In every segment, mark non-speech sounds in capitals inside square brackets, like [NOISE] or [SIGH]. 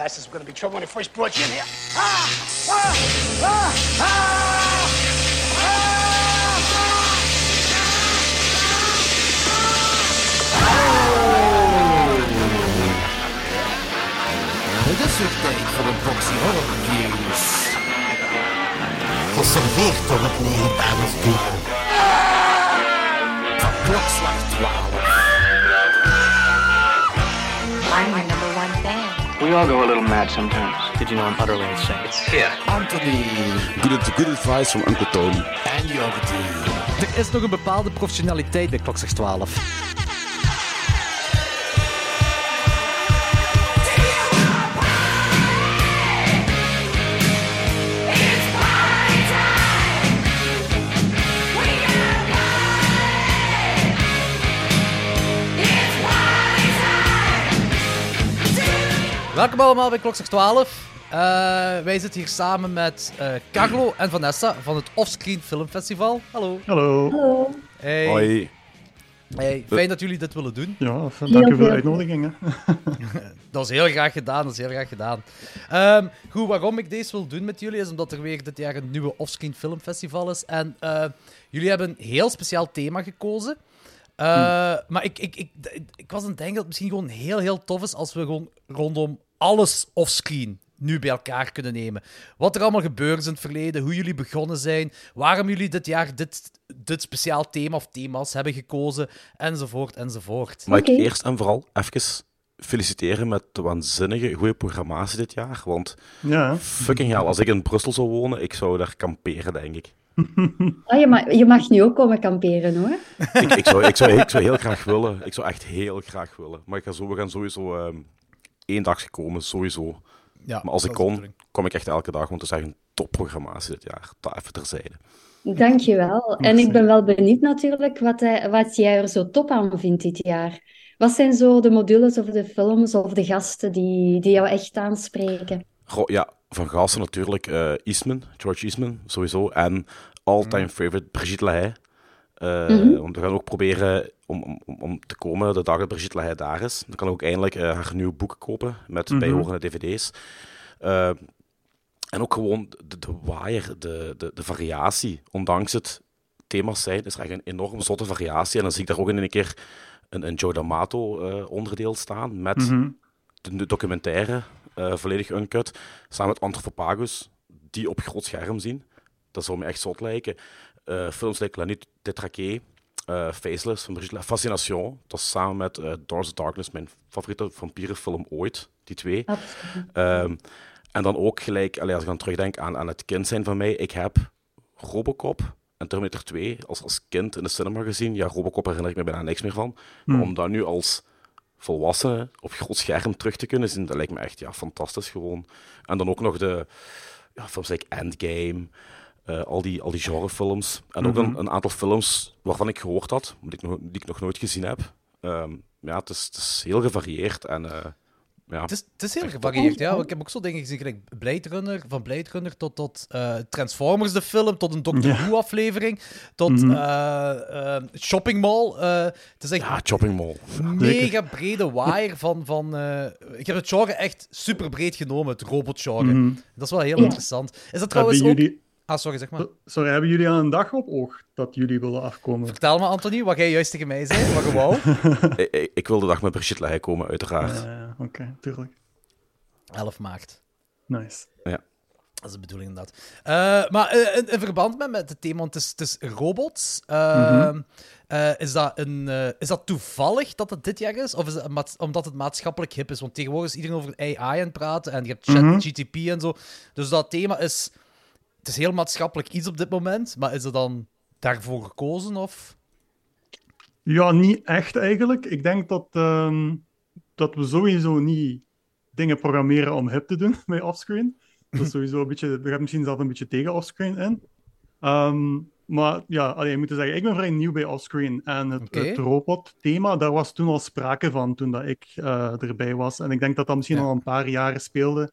glasses were to be trouble when I first brought you in here. Ah! Ah! Ah! Ah! Het is weer tijd voor een proxy horror reviews. Geserveerd door het legendarische duo. Van klokslag 12. We all go a little mad sometimes. Did you know I'm utterly insane? It's here. Anthony Good, good advice from Uncle Tony. en Jordi. Er is nog een bepaalde professionaliteit bij klokslag 12. Welkom allemaal bij klokslag 12. Eh, wij zitten hier samen met eh, Carlo en Vanessa van het Offscreen Filmfestival. Hallo. Hallo. Hey. Hoi. Hey, fijn dat jullie dit willen doen. Ja, dank u voor de uitnodiging. Hè. [LAUGHS] Dat is heel graag gedaan, dat is heel graag gedaan. Ehm, goed, waarom ik deze wil doen met jullie is omdat er weer dit jaar een nieuwe Offscreen Filmfestival is. En eh, jullie hebben een heel speciaal thema gekozen. Eh, Maar ik, ik, ik, ik was aan het denken dat het misschien gewoon heel, heel tof is als we gewoon rondom alles offscreen nu bij elkaar kunnen nemen. Wat er allemaal gebeurd is in het verleden, hoe jullie begonnen zijn, waarom jullie dit jaar dit, dit speciaal thema of thema's hebben gekozen, enzovoort, enzovoort. Mag Oké. ik eerst en vooral even feliciteren met de waanzinnige goede programmatie dit jaar. Want Ja, fucking hell, als ik in Brussel zou wonen, ik zou daar kamperen, denk ik. [LAUGHS] Ah, je, mag, je mag nu ook komen kamperen hoor. Ik, ik, zou, ik, zou, ik zou heel graag willen. Ik zou echt heel graag willen. Maar ik ga zo, we gaan sowieso ehm één dag komen, sowieso. Ja, Maar als ik kon, kom ik echt elke dag, want het is echt een topprogrammatie dit jaar. Dat even terzijde. Dankjewel. En ik ben wel benieuwd natuurlijk wat, hij, wat jij er zo top aan vindt dit jaar. Wat zijn zo de modules of de films of de gasten die, die jou echt aanspreken? Goh, ja, van gasten natuurlijk eh Eastman, George Eastman, sowieso. En all-time favorite Brigitte Lahaye. Eh, Mhm. We gaan ook proberen om, om, om- te komen de dag dat Brigitte Lahaye daar is. Dan kan ook eindelijk eh, haar nieuwe boek kopen met Mhm. bijhorende dvd's. Eh, en ook gewoon de, de waaier, de, de, de variatie. Ondanks het thema's zijn, is er echt een enorm zotte variatie. En dan zie ik daar ook in een keer een, een Joe D'Amato eh, onderdeel staan met Mhm. de, de documentaire, eh, volledig uncut, samen met Anthropophagus, die op groot scherm zien. Dat zou me echt zot lijken. Eh, films like La Nuit des Traqués, eh, Faceless van Brigitte La Fascination, dat is samen met eh, Doors of Darkness mijn favoriete vampierenfilm ooit, die twee. Ehm, en dan ook gelijk, allee, als ik dan terugdenk aan, aan het kind zijn van mij, ik heb Robocop en Terminator 2 als, als kind in de cinema gezien. Ja, Robocop herinner ik me bijna niks meer van. Maar om dat nu als volwassene op groot scherm terug te kunnen zien, dat lijkt me echt ja, fantastisch gewoon. En dan ook nog de ja, films like Endgame, eh, al, die, al die genrefilms. En ook een, een aantal films waarvan ik gehoord had, maar die ik nog, die ik nog nooit gezien heb. Ehm, ja, het is, het is heel gevarieerd en eh, ja, Het is, het is heel gevarieerd, ja. Ik heb ook zo dingen gezien, gelijk Blade Runner, van Blade Runner tot, tot eh, Transformers, de film, tot een Doctor Ja. Who-aflevering, tot eh, eh, Shopping Mall. Eh, het is echt ja, Chopping Mall. een mega brede waaier van... van eh, ik heb het genre echt super breed genomen, het robotgenre. Dat is wel heel Ja. interessant. Is dat trouwens ook... jullie, Ah, sorry, zeg maar. sorry, hebben jullie aan een dag op oog dat jullie willen afkomen? Vertel me, Anthony, wat jij juist tegen mij zei, wat je wou. [LAUGHS] ik, ik, ik wil de dag met Brigitte Lahaye komen, uiteraard. Ja, ja, Oké, tuurlijk. 11 maart. Nice. Dat is de bedoeling inderdaad. Eh, maar eh, in, in verband met, met het thema, want het is, het is robots. eh, eh, is, dat een, eh, is dat toevallig dat het dit jaar is? Of is het omdat het maatschappelijk hip is? Want tegenwoordig is iedereen over AI aan het praten en je hebt chat, GTP en zo. Dus dat thema is... Het is heel maatschappelijk iets op dit moment, maar is er dan daarvoor gekozen? Of... Ja, niet echt eigenlijk. Ik denk dat, ehm, dat we sowieso niet dingen programmeren om hip te doen [LAUGHS] bij offscreen. Dat is sowieso een beetje, we misschien zelf een beetje tegen offscreen in. Ehm, maar ja, allee, ik moet zeggen, ik ben vrij nieuw bij offscreen. En het, robot-thema, daar was toen al sprake van toen dat ik eh, erbij was. En ik denk dat dat misschien Ja. al een paar jaren speelde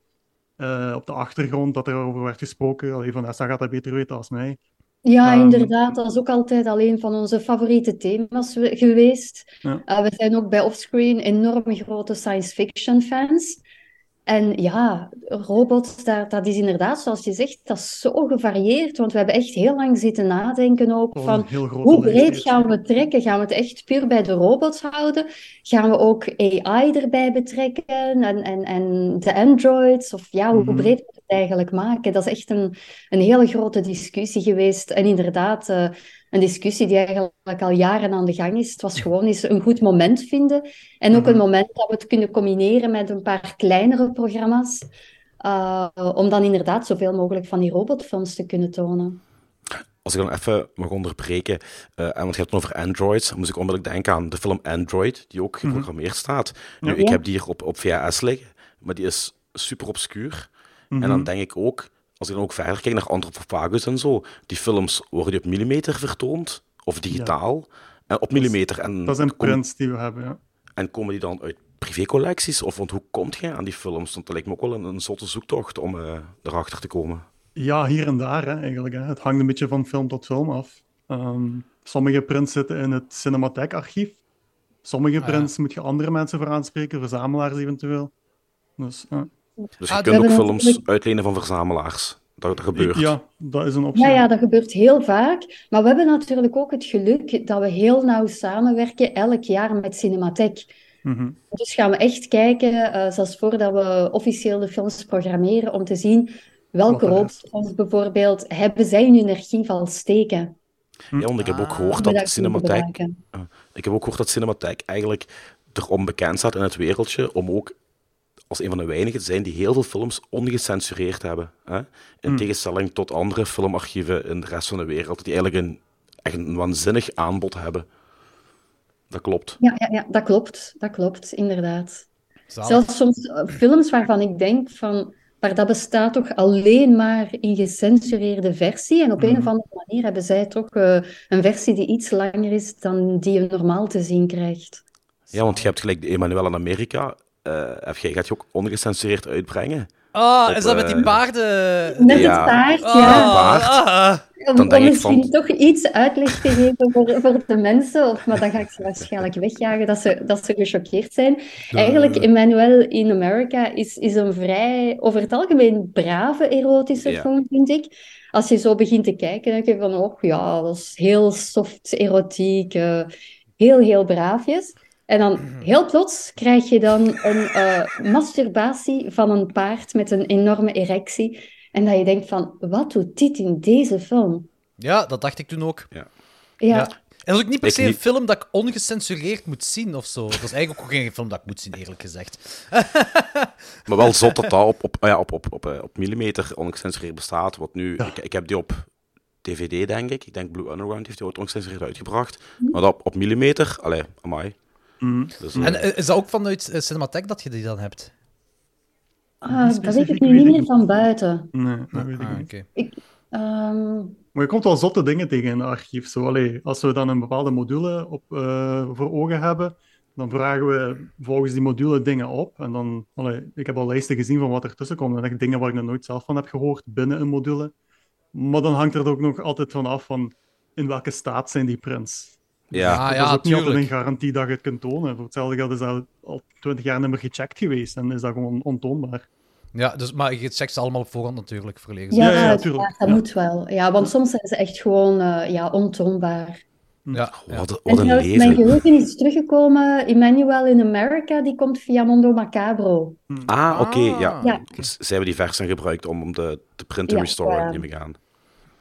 eh, op de achtergrond, dat er over werd gesproken. Allee, Vanessa gaat dat beter weten als mij. Ja, Ehm, inderdaad. Dat is ook altijd al een van onze favoriete thema's we- geweest. Ja. Eh, we zijn ook bij Offscreen enorm grote science fiction fans. En ja, robots, dat, dat is inderdaad, zoals je zegt, dat is zo gevarieerd. Want we hebben echt heel lang zitten nadenken ook Oh, van hoe breed gaan we trekken? Gaan we het echt puur bij de robots houden? Gaan we ook AI erbij betrekken en, en, en de androids? Of ja, hoe Mhm. breed moeten we het eigenlijk maken? Dat is echt een, een hele grote discussie geweest. En inderdaad, eh, een discussie die eigenlijk al jaren aan de gang is. Het was gewoon eens een goed moment vinden. En ook Mhm. een moment dat we het kunnen combineren met een paar kleinere programma's. eh, om dan inderdaad zoveel mogelijk van die robotfilms te kunnen tonen. Als ik dan even mag onderbreken, eh, en want je hebt het over Androids, dan moest ik onmiddellijk denken aan de film Android, die ook geprogrammeerd staat. Nu, Ja. ik heb die hier op, op VHS liggen, maar die is super obscuur. Mhm. En dan denk ik ook, als ik dan ook verder kijk naar Anthropophagus en zo, die films worden die op millimeter vertoond, of digitaal, en op millimeter. En, Dat zijn prints die we hebben, ja. en komen die dan uit privécollecties? Of want hoe komt jij aan die films? Want dat lijkt me ook wel een, een zotte zoektocht om eh, erachter te komen. Ja, hier en daar hè, eigenlijk. Hè. Het hangt een beetje van film tot film af. Ehm, sommige prints zitten in het Cinematheek-archief. Sommige Ah, ja. prints moet je andere mensen voor aanspreken, verzamelaars eventueel. Dus eh, Dus Ah, je we kunt ook films natuurlijk- uitlenen van verzamelaars. Dat, dat gebeurt. ja, dat is een optie. Ja, ja, dat gebeurt heel vaak. Maar we hebben natuurlijk ook het geluk dat we heel nauw samenwerken elk jaar met Cinematheek. Mhm. Dus gaan we echt kijken, eh, zelfs voordat we officieel de films programmeren, om te zien welke er robotfilms bijvoorbeeld hebben zij hun archief al steken. Ja, want ik heb ook Ah. gehoord We dat Cinematheek... gebruiken. Ik heb ook gehoord dat Cinematheek eigenlijk erom bekend staat in het wereldje om ook als een van de weinigen te zijn die heel veel films ongecensureerd hebben. Hè? In tegenstelling tot andere filmarchieven in de rest van de wereld, die eigenlijk een, echt een waanzinnig aanbod hebben. Dat klopt. Ja, ja, ja, dat klopt. Dat klopt, inderdaad. Zalig. Zelfs soms eh, films waarvan ik denk van, maar dat bestaat toch alleen maar in gecensureerde versie. En op een of andere manier hebben zij toch eh, een versie die iets langer is dan die je normaal te zien krijgt. Ja, want je hebt gelijk de Emmanuel in Amerika. Eh, jij, gaat je ook ongecensureerd uitbrengen? Ah, Op, is dat met die eh, paarden? Met Ja. het paard, Ah, ja. paard. ah. Om, Dan om denk ik misschien van- toch iets uitleg te geven voor, voor de mensen, of, maar dan ga ik ze waarschijnlijk wegjagen dat ze, dat ze gechoqueerd zijn. Eigenlijk, Emmanuel in America is, is een vrij, over het algemeen, brave erotische Ja. film, vind ik. Als je zo begint te kijken, dan denk je van, oh ja, dat is heel soft erotiek, eh, heel, heel braafjes. En dan heel plots krijg je dan een eh, masturbatie van een paard met een enorme erectie. En dat je denkt van, wat doet dit in deze film? Ja, dat dacht ik toen ook. Ja, Ja. En dat is ook niet per se een niet. film dat ik ongecensureerd moet zien of zo. Dat is eigenlijk ook geen film dat ik moet zien, eerlijk gezegd. [LAUGHS] Maar wel zot dat dat op, op, ah ja, op, op, op, eh, op millimeter ongecensureerd bestaat. Wat nu, ik, ik heb die op DVD, denk ik. Ik denk Blue Underground heeft die ooit ongecensureerd uitgebracht. Maar dat op, op millimeter, allee, amai. Mhm. Dus, eh, En eh, is dat ook vanuit uh, Cinematheek dat je die dan hebt? Ah, dat weet ik nu niet meer van buiten. Nee, dat weet ik Ah, niet. Ehm, Maar je komt wel zotte dingen tegen in het archief. Zo, allee, als we dan een bepaalde module op, eh, voor ogen hebben, dan vragen we volgens die module dingen op. En dan, allee, ik heb al lijsten gezien van wat er tussen komt. En echt dingen waar ik nog nooit zelf van heb gehoord binnen een module. Maar dan hangt er ook nog altijd van af van in welke staat zijn die prints. Ja. Dat ja, is ook niet een garantie dat je het kunt tonen. Voor hetzelfde geld is dat al twintig jaar niet meer gecheckt geweest en is dat gewoon ontoonbaar. Ja, dus, maar je checkt ze allemaal op voorhand natuurlijk, verlegen. ja, Ja, ja, dat Ja. moet wel. Ja, want soms zijn ze echt gewoon eh, ja, ontoonbaar. Ja, ja. Wat, En wat een trouwens, mijn leven. geheugen is teruggekomen. Emmanuel in America, die komt via Mondo Macabro. Ah, oké, ja. Ah. Ja. Zij hebben die versie gebruikt om, om de, de print te Ja, restoren, ja. neem ik aan.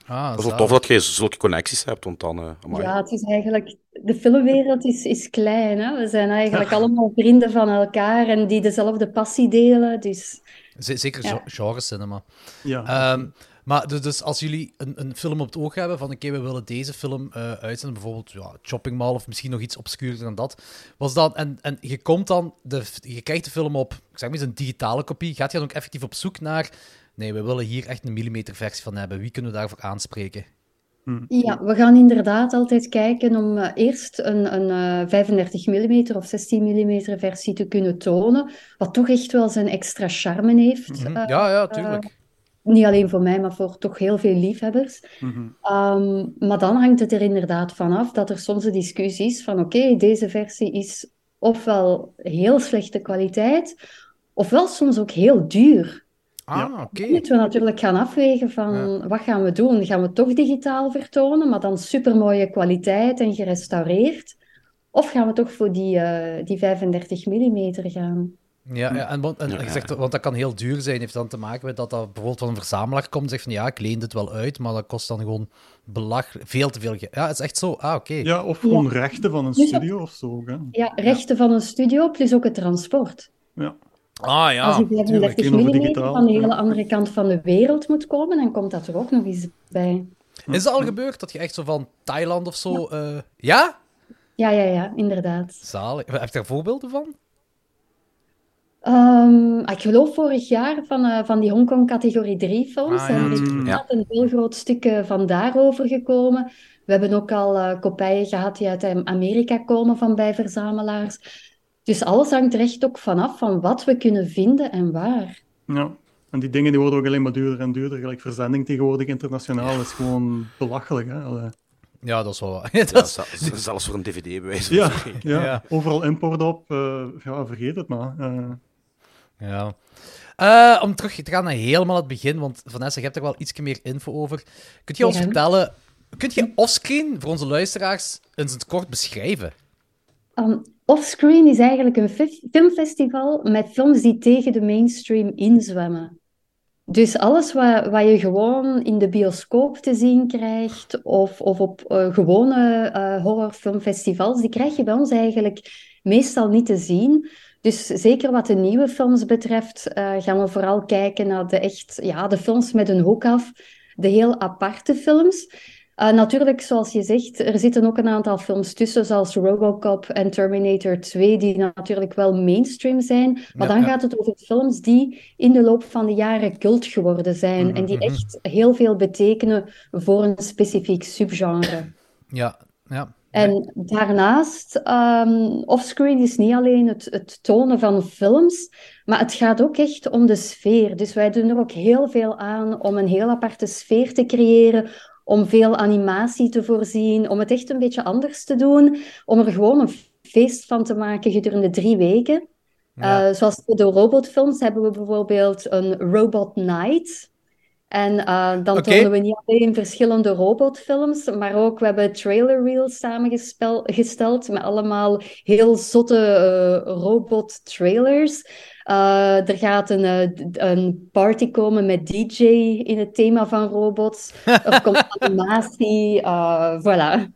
Ah, Dat is wel tof dat je zulke connecties hebt, want dan... eh. Ja, het is eigenlijk... De filmwereld is, is klein, hè. We zijn eigenlijk allemaal vrienden van elkaar en die dezelfde passie delen. Dus Z- Zeker Ja. ja. genre cinema. Ja. Ehm, maar dus, dus als jullie een, een film op het oog hebben van oké, we willen deze film eh uitzenden, bijvoorbeeld ja, Shopping Mall of misschien nog iets obscuurder dan dat, was dan, en, en je komt dan, de, je krijgt de film op, ik zeg maar eens een digitale kopie, gaat je dan ook effectief op zoek naar, nee, we willen hier echt een millimeter versie van hebben, wie kunnen we daarvoor aanspreken? Ja, we gaan inderdaad altijd kijken om eh, eerst een, een eh, 35 mm of 16 mm versie te kunnen tonen, wat toch echt wel zijn extra charme heeft. Hm, eh, ja, ja, tuurlijk. niet alleen voor mij, maar voor toch heel veel liefhebbers. Mhm. Ehm, maar dan hangt het er inderdaad vanaf dat er soms een discussie is van oké, deze versie is ofwel heel slechte kwaliteit, ofwel soms ook heel duur. Ah, oké. Dan moeten we natuurlijk gaan afwegen van wat gaan we doen? Gaan we toch digitaal vertonen, maar dan supermooie kwaliteit en gerestaureerd? Of gaan we toch voor die, eh, die 35 mm gaan? Ja, ja, en, want- en zegt, want dat kan heel duur zijn. Heeft dan te maken met dat dat bijvoorbeeld van een verzamelaar komt en zegt van ja, ik leen dit wel uit, maar dat kost dan gewoon belachelijk veel te veel geld. Ja, het is echt zo. Ah, oké. Ja, of gewoon rechten van een Dus- studio of zo. Hè. Ja, rechten van een studio plus ook het transport. Ja. Ah ja, Als die tuurlijk. 35 tegenover mm van de ja. hele andere kant van de wereld moet komen, dan komt dat er ook nog eens bij. Is het al gebeurd dat je echt zo van Thailand of zo... eh, ja? Ja, ja, ja, inderdaad. Zalig. Heb je daar voorbeelden van? Ehm, ik geloof vorig jaar van, eh, van die Hongkong categorie 3 films. Ah, ja, en er is inderdaad een heel groot stuk eh, van daarover gekomen. We hebben ook al eh kopijen gehad die uit Amerika komen van bij verzamelaars. Dus alles hangt er echt ook vanaf van wat we kunnen vinden en waar. ja. En die dingen die worden ook alleen maar duurder en duurder. Gelijk verzending tegenwoordig internationaal is gewoon belachelijk. Hè? Allee. Ja, dat is wel waar. Ja, [LAUGHS] Dat is- zel- zelfs voor een dvd bewijs van Ja, ja, Ja. overal import op. eh, ja, vergeet het maar. Eh, Ja. Eh, om terug te gaan naar helemaal het begin, want Vanessa, je hebt er wel iets meer info over. Kunt je ons Ja. vertellen, kunt je offscreen voor onze luisteraars eens in het kort beschrijven? Um, Offscreen is eigenlijk een fi- filmfestival met films die tegen de mainstream inzwemmen. Dus alles wat, wat je gewoon in de bioscoop te zien krijgt of, of op eh, gewone eh, horrorfilmfestivals, die krijg je bij ons eigenlijk meestal niet te zien. Dus zeker wat de nieuwe films betreft, eh, gaan we vooral kijken naar de, echt, ja, de films met een hoek af, de heel aparte films. Uh, natuurlijk, zoals je zegt, er zitten ook een aantal films tussen, zoals Robocop en Terminator 2, die natuurlijk wel mainstream zijn. Maar Ja, dan ja. gaat het over films die in de loop van de jaren cult geworden zijn en die Mhm. echt heel veel betekenen voor een specifiek subgenre. Ja, ja. En daarnaast, ehm, offscreen is niet alleen het, het tonen van films, maar het gaat ook echt om de sfeer. Dus wij doen er ook heel veel aan om een heel aparte sfeer te creëren, om veel animatie te voorzien, om het echt een beetje anders te doen, om er gewoon een feest van te maken gedurende drie weken. Ja. Eh, zoals voor de robotfilms hebben we bijvoorbeeld een Robot Night. En eh, dan Oké. tonen we niet alleen verschillende robotfilms, maar ook we hebben trailer reels samengesteld met allemaal heel zotte eh, robot trailers. Eh, er gaat een, eh, een party komen met DJ in het thema van robots. Er [LAUGHS] komt animatie. eh, voilà.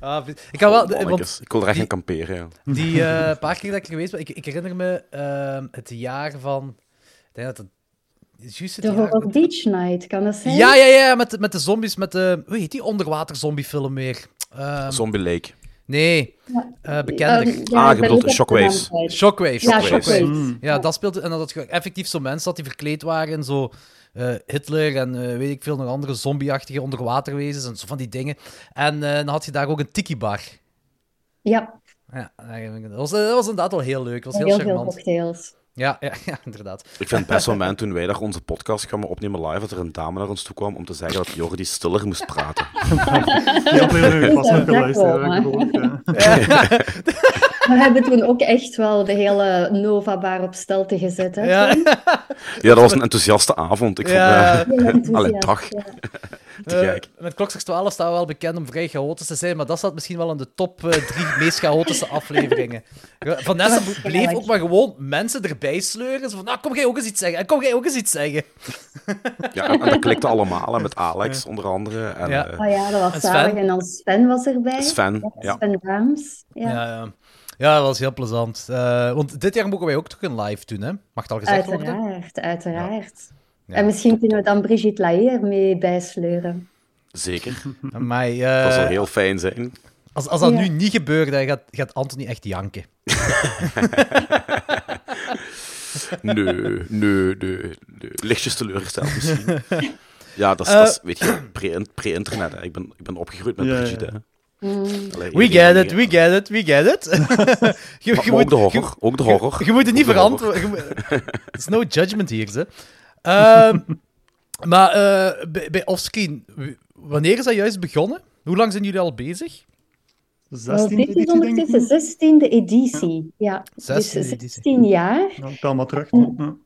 Ah, ik kan wel, Oh, want Ik wil er echt gaan kamperen. Ja. die [LAUGHS] eh, paar keer dat ik er geweest ben, ik, ik herinner me ehm, het jaar van, ik denk dat het juist het De jaar... Horror Beach Night, kan dat zijn? Ja, ja, ja, met, de- met de zombies, met de, hoe heet die onderwater zombiefilm weer? Ehm, Zombie Lake. Nee, bekender. Ja, Ah, je bedoelt ook op de Shockwaves. Shockwaves. Ja, Shockwaves. Mm. Ja, dat speelde. En dat je effectief zo mensen had die verkleed waren in zo eh, Hitler en eh, weet ik veel nog andere zombieachtige onderwaterwezens en zo van die dingen. En eh, dan had je daar ook een tiki-bar. Ja, Ja, dat was, dat was inderdaad wel heel leuk. Dat was heel, heel veel charmant. cocktails. Ja, ja, [LAUGHS] ja, inderdaad. Ik vind het best wel moment toen wij daar onze podcast gaan opnemen live, dat er een dame naar ons toe kwam om te zeggen dat Jordi stiller moest praten. [LAUGHS] heb ik vast nog Ja, [LAUGHS] geluisterd. ja. We hebben toen ook echt wel de hele Nova-bar op stelte gezet. Hè, Ja. Ja, dat was een enthousiaste avond. Ik vond, Ja. Heel enthousiast, Allee, dag. ja. Eh, met Kloksters 12 staan we wel bekend om vrij chaotisch te zijn, maar dat staat misschien wel in de top eh, drie [LAUGHS] meest chaotische afleveringen. Vanessa bleef ook maar gewoon mensen erbij sleuren. Zo van, nou, kom jij ook eens iets zeggen. En kom jij ook eens iets zeggen. Ja, en, dat klikte [LAUGHS] allemaal, met Alex onder andere. En, Ja. eh, Oh ja, dat was En Sven? zalig. En dan Sven was erbij. Sven, ja. Sven Daams. Ja. Ja, ja. ja, dat was heel plezant. Eh, want dit jaar mogen wij ook toch een live doen, hè? Mag het al gezegd worden? Uiteraard, uiteraard. Ja. En misschien kunnen we dan Brigitte Lahaye ermee bijsleuren. Zeker. [LAUGHS] Maar, Dat eh, zal heel fijn zijn. als, als dat Ja. nu niet gebeurt, dan gaat, gaat Anthony echt janken. [LAUGHS] Nee, nee, nee, nee. Lichtjes teleurgesteld misschien. [LAUGHS] Ja, dat is, Eh, dat is weet je, pre- pre-internet. ik, ben, ik ben opgegroeid met Ja. Brigitte. Mm. Allee, We get it, we get it, we get it. je, Maar, je maar ook de je- horror. Ook de horror. Je, je moet het niet verantwoorden. Er is no judgment hier, ze. Ehm, [LAUGHS] maar eh, bij, bij Offscreen, wanneer is dat juist begonnen? Hoe lang zijn jullie al bezig? Wel, 16 dit is editie, denk ik. ondertussen nu. zestiende editie. Ja, 16e dus editie. 16 jaar. Ja, tel maar terug. Ja.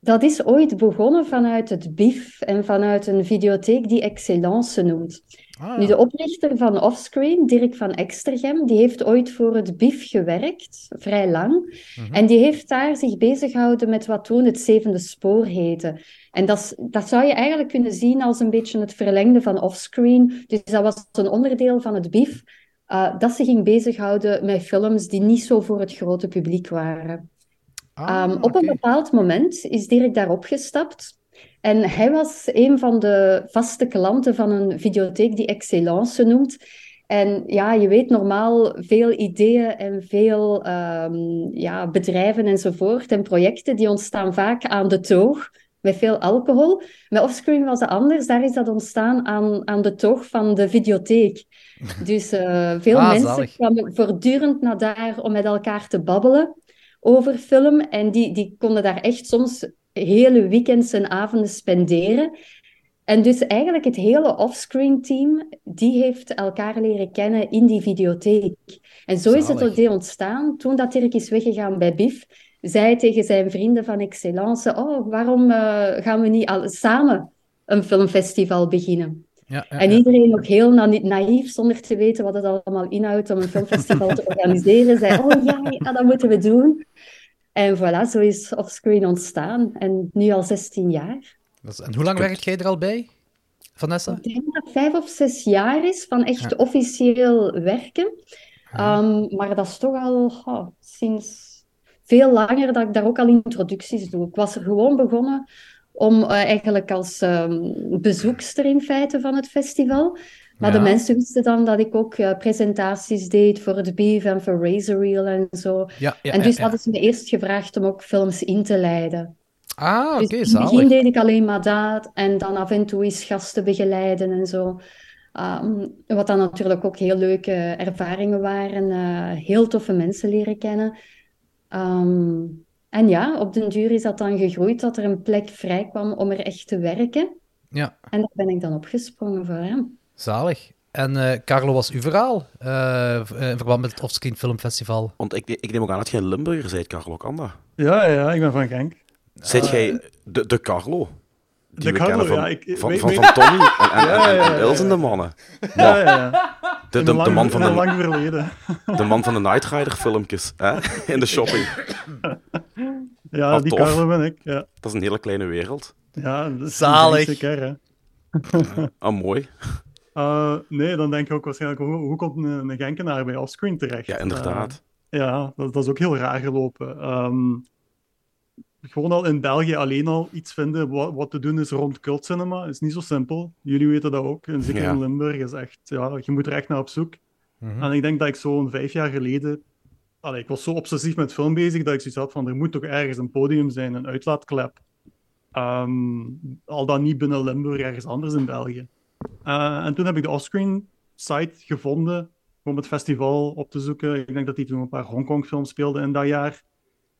Dat is ooit begonnen vanuit het BIF en vanuit een videotheek die Excellence noemt. Ah, Nu, de oprichter van Offscreen, Dirk van Extergem, die heeft ooit voor het BIF gewerkt, vrij lang. En die heeft daar zich bezig gehouden met wat toen het zevende spoor heette. En dat, dat zou je eigenlijk kunnen zien als een beetje het verlengde van Offscreen. Dus dat was een onderdeel van het BIF, eh, dat ze ging bezighouden met films die niet zo voor het grote publiek waren. ah, Ehm, op een bepaald moment is Dirk daarop gestapt. En hij was een van de vaste klanten van een videotheek die Excellence noemt. En ja, je weet normaal veel ideeën en veel ehm, ja, bedrijven enzovoort en projecten die ontstaan vaak aan de toog met veel alcohol. Met Offscreen was het anders. Daar is dat ontstaan aan, aan de toog van de videotheek. [LAUGHS] Dus eh, veel Ah, mensen zalig. kwamen voortdurend naar daar om met elkaar te babbelen over film. En die, die konden daar echt soms hele weekends en avonden spenderen. En dus eigenlijk het hele offscreen team, die heeft elkaar leren kennen in die videotheek. En zo is het idee ontstaan. Toen dat Dirk is weggegaan bij BIF, zei hij tegen zijn vrienden van Excellence, oh, waarom eh, gaan we niet al samen een filmfestival beginnen? Ja, ja, En iedereen nog heel na- naïef, zonder te weten wat het allemaal inhoudt om een filmfestival te [LAUGHS] organiseren, zei, oh ja, ja, dat moeten we doen. En voilà, zo is Offscreen ontstaan. En nu al 16 jaar. En hoe lang werkt jij er al bij, Vanessa? Ik denk dat het vijf of zes jaar is van echt officieel werken. Ehm, maar dat is toch al oh, sinds veel langer dat ik daar ook al introducties doe. Ik was er gewoon begonnen om eh, eigenlijk als ehm, bezoekster in feite van het festival. Maar Ja. de mensen wisten dan dat ik ook eh, presentaties deed voor het BIF en voor Razor Reel en zo. Ja, ja, en dus hadden ze me eerst gevraagd om ook films in te leiden. Ah, oké, Dus in het begin deed ik alleen maar dat en dan af en toe eens gasten begeleiden en zo. Ehm, wat dan natuurlijk ook heel leuke ervaringen waren. eh, heel toffe mensen leren kennen. Ehm, en ja, op den duur is dat dan gegroeid dat er een plek vrij kwam om er echt te werken. Ja, En daar ben ik dan opgesprongen voor hem. Zalig. En eh, Carlo, was uw verhaal eh, eh, in verband met het Offscreen Filmfestival? Want ik, ik neem ook aan dat jij Limburger bent, Carlo, kan dat? Ja, ja, ik ben van Genk. Zit jij de, de Carlo? Die De we Carlo, kennen van, ja, ik- van, weet- van, weet- van Tommy en, en, [LAUGHS] Ja, en, ja, en ja, Ilse en ja. de mannen. Ja, ja, ja. De, de, de, lang, man van de, lang verleden. de man van de Night Rider filmpjes hè? in de shopping. Ja, Ah, die tof. Carlo ben ik. Ja, Dat is een hele kleine wereld. ja dat is Zalig. Zeker, hè. Ah, mooi. Eh, nee, dan denk je ook waarschijnlijk, hoe, hoe komt een, een Genkenaar bij offscreen terecht? Ja, inderdaad. Eh, ja, dat, dat is ook heel raar gelopen. Ehm, gewoon al in België alleen al iets vinden wat, wat te doen is rond cultcinema, is niet zo simpel. Jullie weten dat ook. En zeker Ja. in Limburg is echt, ja, je moet er echt naar op zoek. Mhm. En ik denk dat ik zo'n vijf jaar geleden, allee, ik was zo obsessief met film bezig dat ik zoiets had van, er moet toch ergens een podium zijn, een uitlaatklep. Ehm, al dan niet binnen Limburg, ergens anders in België. Eh, en toen heb ik de offscreen site gevonden om het festival op te zoeken. Ik denk dat die toen een paar Hongkong films speelden in dat jaar.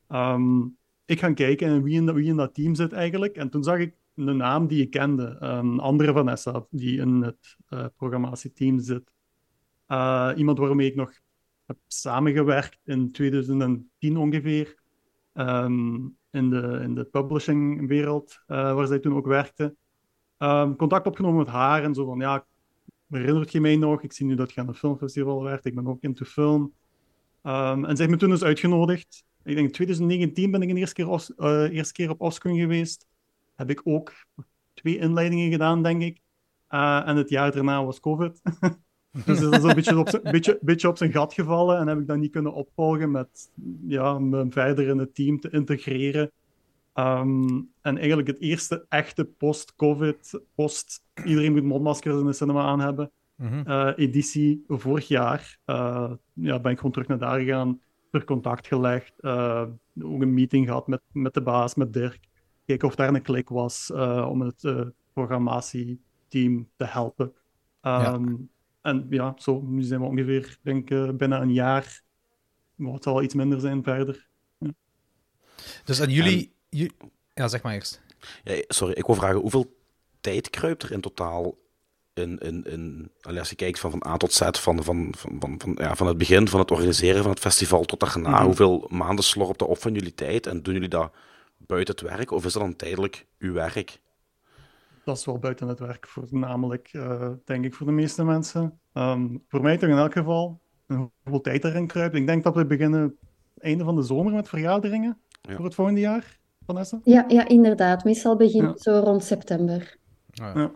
Ehm, ik ga kijken en wie in, dat- wie in dat team zit eigenlijk. En toen zag ik een naam die ik kende. Een andere Vanessa, die in het eh, programmatieteam zit. Eh, iemand waarmee ik nog heb samengewerkt in 2010 ongeveer. Ehm, in, de, in de publishingwereld, eh, waar zij toen ook werkte. Ehm, contact opgenomen met haar en zo van, ja, herinnert je mij nog? Ik zie nu dat je aan een filmfestival werkt, ik ben ook into film. Ehm, en ze heeft me toen dus uitgenodigd. Ik denk in 2019 ben ik een eerste keer, eh, eerste keer op offscreen geweest. Heb ik ook twee inleidingen gedaan, denk ik. Eh, en het jaar daarna was COVID. [LAUGHS] dus dat is een beetje op, beetje, beetje op zijn gat gevallen en heb ik dat niet kunnen opvolgen met ja, me verder in het team te integreren. Ehm, en eigenlijk het eerste echte post-COVID, post iedereen moet mondmaskers in de cinema aan hebben, Mhm. eh, editie vorig jaar. eh, ja, ben ik gewoon terug naar daar gegaan, terug contact gelegd, eh, ook een meeting gehad met, met de baas, met Dirk. Kijken of daar een klik was eh, om het eh, programmatieteam te helpen. Ehm, En ja, zo, nu zijn we ongeveer, denk ik, binnen een jaar. Maar het zal wel iets minder zijn verder. Dus en jullie... Ja, zeg maar eerst. Ja, sorry, ik wil vragen, hoeveel tijd kruipt er in totaal in, in, in, als je kijkt van, van A tot Z, van, van, van, van, van, ja, van het begin van het organiseren van het festival tot daarna, Mhm. hoeveel maanden slorpt dat op van jullie tijd en doen jullie dat buiten het werk of is dat dan tijdelijk uw werk? Dat is wel buiten het werk, voornamelijk, eh, denk ik, voor de meeste mensen. Ehm, voor mij toch in elk geval, hoeveel tijd erin kruipt. Ik denk dat we beginnen einde van de zomer met vergaderingen Ja. voor het volgende jaar, Vanessa. Ja, ja, inderdaad. Meestal begint Ja. zo rond september. Ja.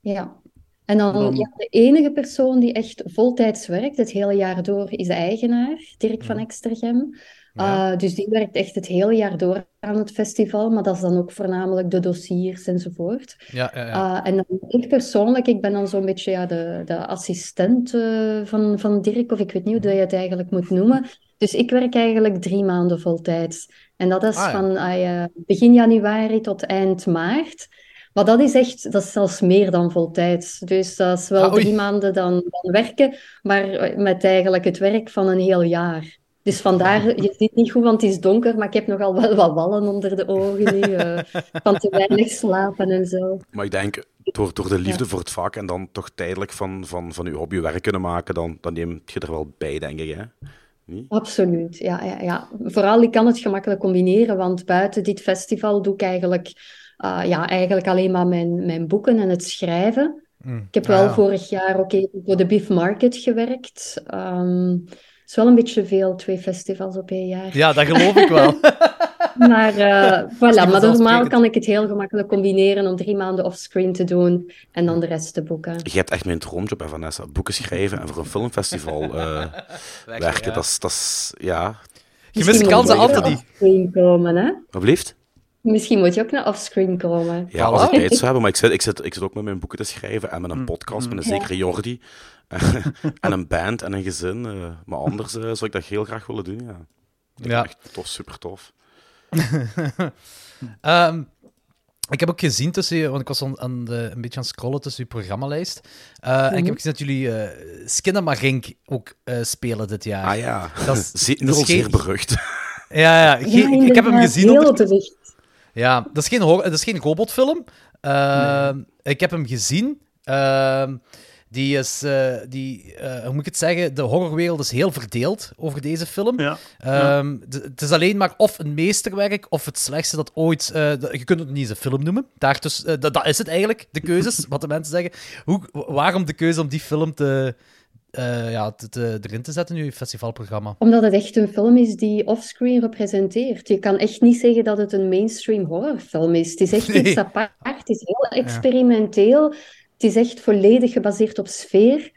Ja. En dan, Dan- ja, de enige persoon die echt voltijds werkt, het hele jaar door, is de eigenaar, Dirk van Extergem. Ja. Uh, dus die werkt echt het hele jaar door aan het festival, maar dat is dan ook voornamelijk de dossiers enzovoort. Ja, ja, ja. Uh, en dan ik persoonlijk, ik ben dan zo'n beetje ja, de, de assistent eh, van, van Dirk, of ik weet niet hoe dat je het eigenlijk moet noemen. Dus ik werk eigenlijk drie maanden voltijds. En dat is Ah, ja. van ah, begin januari tot eind maart. Maar dat is echt, dat is zelfs meer dan voltijds. Dus dat is wel Ah, drie maanden dan, dan werken, maar met eigenlijk het werk van een heel jaar. Dus vandaar, je ziet niet goed, want het is donker, maar ik heb nogal wel wat wallen onder de ogen nu, eh, [LAUGHS] van te weinig slapen en zo. Maar ik denk, door, door de liefde voor het vak en dan toch tijdelijk van, van, van uw hobby werk kunnen maken, dan, dan neem je er wel bij, denk ik. Hè? Niet? Absoluut, ja, ja, ja. Vooral, ik kan het gemakkelijk combineren, want buiten dit festival doe ik eigenlijk, ah, ja, eigenlijk alleen maar mijn, mijn boeken en het schrijven. Mm. Ik heb Ah, wel ja. vorig jaar ook even voor de Beef Market gewerkt. Ehm, het is wel een beetje veel, twee festivals op één jaar. Ja, dat geloof ik wel. [LAUGHS] Maar, eh, [LAUGHS] voilà, maar normaal kan ik het heel gemakkelijk combineren om drie maanden offscreen te doen en dan de rest te boeken. Je hebt echt mijn droomjob, hè, Vanessa. Boeken schrijven en voor een filmfestival eh, [LAUGHS] werken. ja. Dat is, ja... Je mist de kansen die. naar offscreen komen, hè? Wat blieft? Misschien moet je ook naar offscreen komen. Ja, als ik Voilà. tijd zou hebben, maar ik zit, ik, zit, ik zit ook met mijn boeken te schrijven en met een podcast met een Ja. zekere Jordi. [LAUGHS] en een band en een gezin. eh, maar anders zou ik dat heel graag willen doen, ja. Ja. het Echt tof, super tof. [LAUGHS] Ehm, ik heb ook gezien tussen je, want ik was aan, aan de, een beetje aan het scrollen tussen je programmalijst. Eh, En ik heb gezien dat jullie eh Skinnamarink ook eh, spelen dit jaar. Ah ja, Dat is- [LAUGHS] Ze- dat is zeer berucht. Ja, ja. Ge- Ja, ik, heb hem gezien. heel onder-. Ja, dat is geen, dat is geen robotfilm. Ehm, Ik heb hem gezien. Ehm, die is, eh, die, eh, hoe moet ik het zeggen? De horrorwereld is heel verdeeld over deze film. Ja. Ehm, Het is alleen maar of een meesterwerk of het slechtste dat ooit. eh, je kunt het niet eens een film noemen. Daartussen, dat, dat is het eigenlijk, de keuzes, [LAUGHS] wat de mensen zeggen. Hoe, waarom de keuze om die film te, eh, ja, te, te- erin te zetten in je festivalprogramma? Omdat het echt een film is die offscreen representeert. Je kan echt niet zeggen dat het een mainstream horrorfilm is. Het is echt [LAUGHS] Nee. iets apart. Het is heel experimenteel. Het is echt volledig gebaseerd op sfeer.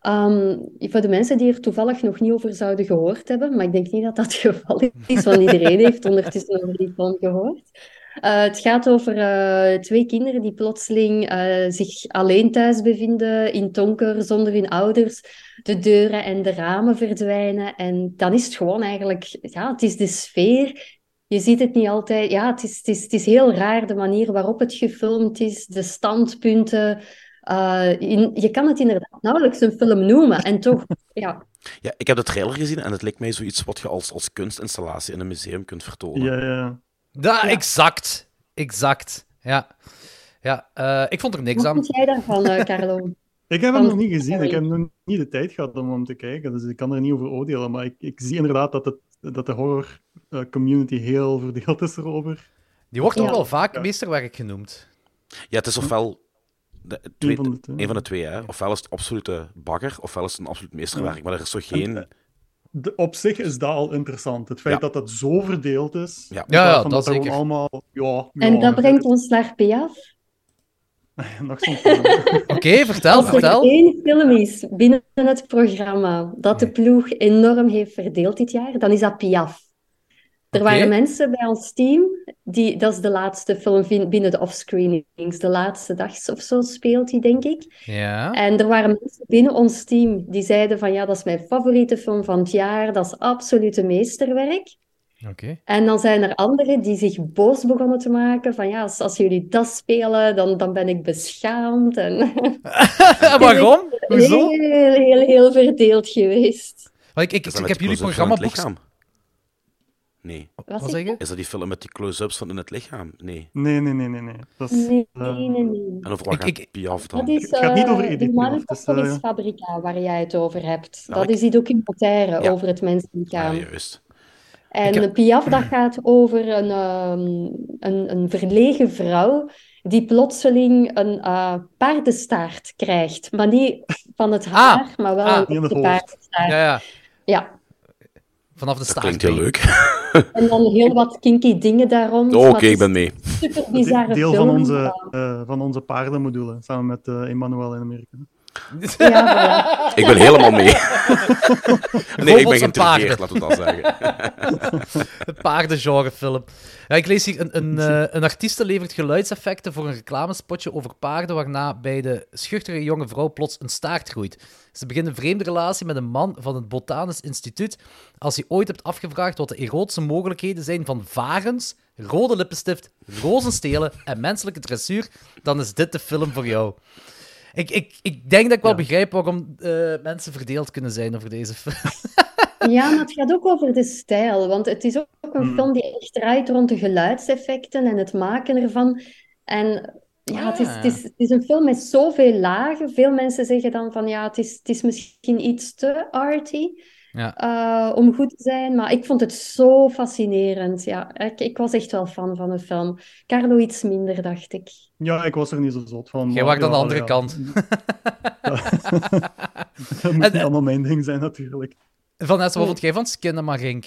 Ehm, voor de mensen die er toevallig nog niet over zouden gehoord hebben, maar ik denk niet dat dat het [LAUGHS] geval is, want iedereen heeft ondertussen over die film gehoord. Eh, het gaat over eh, twee kinderen die plotseling eh, zich alleen thuis bevinden in donker, zonder hun ouders. De deuren en de ramen verdwijnen. En dan is het gewoon eigenlijk, ja, het is de sfeer. Je ziet het niet altijd. Ja, het is, het is, het is heel raar de manier waarop het gefilmd is, de standpunten. Eh, in- je kan het inderdaad nauwelijks een film noemen. En toch, [LAUGHS] ja, Ja, ik heb de trailer gezien en het lijkt mij zoiets wat je als, als kunstinstallatie in een museum kunt vertonen. Ja, ja. Ja, exact. Exact. Ja. Ja, eh, ik vond er niks wat aan. vind jij daarvan, eh, Carlo? [LAUGHS] Ik heb hem nog niet gezien. Ik heb nog niet de tijd gehad om hem te kijken, dus ik kan er niet over oordelen. Maar ik, ik zie inderdaad dat, het, dat de horror community heel verdeeld is erover. Die wordt ook Ja. wel vaak meesterwerk genoemd. Ja, het is ofwel de, twee, van de twee. een van de twee. Hè. Ofwel is het absolute bagger, ofwel is het een absoluut meesterwerk. Maar er is toch geen... De, op zich is dat al interessant. Het feit Ja. dat dat zo verdeeld is. Ja. dat er gewoon zeker. allemaal. Ja, En dat brengt ons naar Piaf. [LAUGHS] nog zo'n. [LAUGHS] Oké, vertel, Als er vertel. één film is binnen het programma dat de ploeg enorm heeft verdeeld dit jaar, dan is dat Piaf. Er waren mensen bij ons team, die, dat is de laatste film binnen de offscreenings, de laatste dag of zo speelt die, denk ik. Ja. En er waren mensen binnen ons team die zeiden van ja, dat is mijn favoriete film van het jaar, dat is absoluut een meesterwerk. Oké. En dan zijn er anderen die zich boos begonnen te maken van ja, als, als jullie dat spelen, dan, dan ben ik beschaamd. En [LAUGHS] Waarom? [LAUGHS] Hoezo? heel, heel, heel verdeeld geweest. Want ik, ik, ik, heb jullie programmaboek... Nee. Wat Wat zeg je? Is dat die film met die close-ups van in het lichaam? Nee. Nee, nee, nee, nee. nee. Dat is, Nee, eh, nee, nee, nee. En over wat Ik- gaat ik- Piaf dan? Dat is Het gaat niet over eh, Edith de Piaf, het is, Fabrica waar jij het over hebt. Ja, Dat ik- is die documentaire Ja. over het menselijkaam. Ja, juist. En heb- Piaf, dat gaat over een, ehm, een, een verlegen vrouw die plotseling een eh, paardenstaart krijgt. Maar niet van het haar, maar wel ah, echte hoofd. paardenstaart. Ja, ja. Ja. Vanaf de staart. klinkt heel leuk. [LAUGHS] En dan heel wat kinky dingen daar rond. Oh, maar Oké, ik ben mee. super bizarre deel film. van onze, eh, van onze paardenmodule, samen met eh Emmanuel in Amerika. Ja, voilà. Ik ben helemaal mee. [LAUGHS] nee, ik ben geïntrigeerd, laten we dat zeggen. [LAUGHS] Een paardengenrefilm. Ja, ik lees hier, een, een, eh, een artieste levert geluidseffecten voor een reclamespotje over paarden, waarna bij de schuchtere jonge vrouw plots een staart groeit. Ze begint een vreemde relatie met een man van het Botanisch Instituut. Als je ooit hebt afgevraagd wat de erotische mogelijkheden zijn van varens, rode lippenstift, rozenstelen en menselijke dressuur, dan is dit de film voor jou. Ik, ik, ik denk dat ik wel Ja. begrijp waarom eh, mensen verdeeld kunnen zijn over deze film. [LAUGHS] Ja, maar het gaat ook over de stijl. Want het is ook een Hmm. film die echt draait rond de geluidseffecten en het maken ervan. En ja, het is, het is, het is een film met zoveel lagen. Veel mensen zeggen dan van ja, het is, het is misschien iets te arty Ja. eh, om goed te zijn. Maar ik vond het zo fascinerend. Ja, ik, ik was echt wel fan van de film. Carlo iets minder, dacht ik. Ja, ik was er niet zo zot van. Jij wacht aan de andere ja. kant. [LAUGHS] Dat moet En- niet allemaal mijn ding zijn, natuurlijk. Vanessa, wat vond jij van Skinnamarink?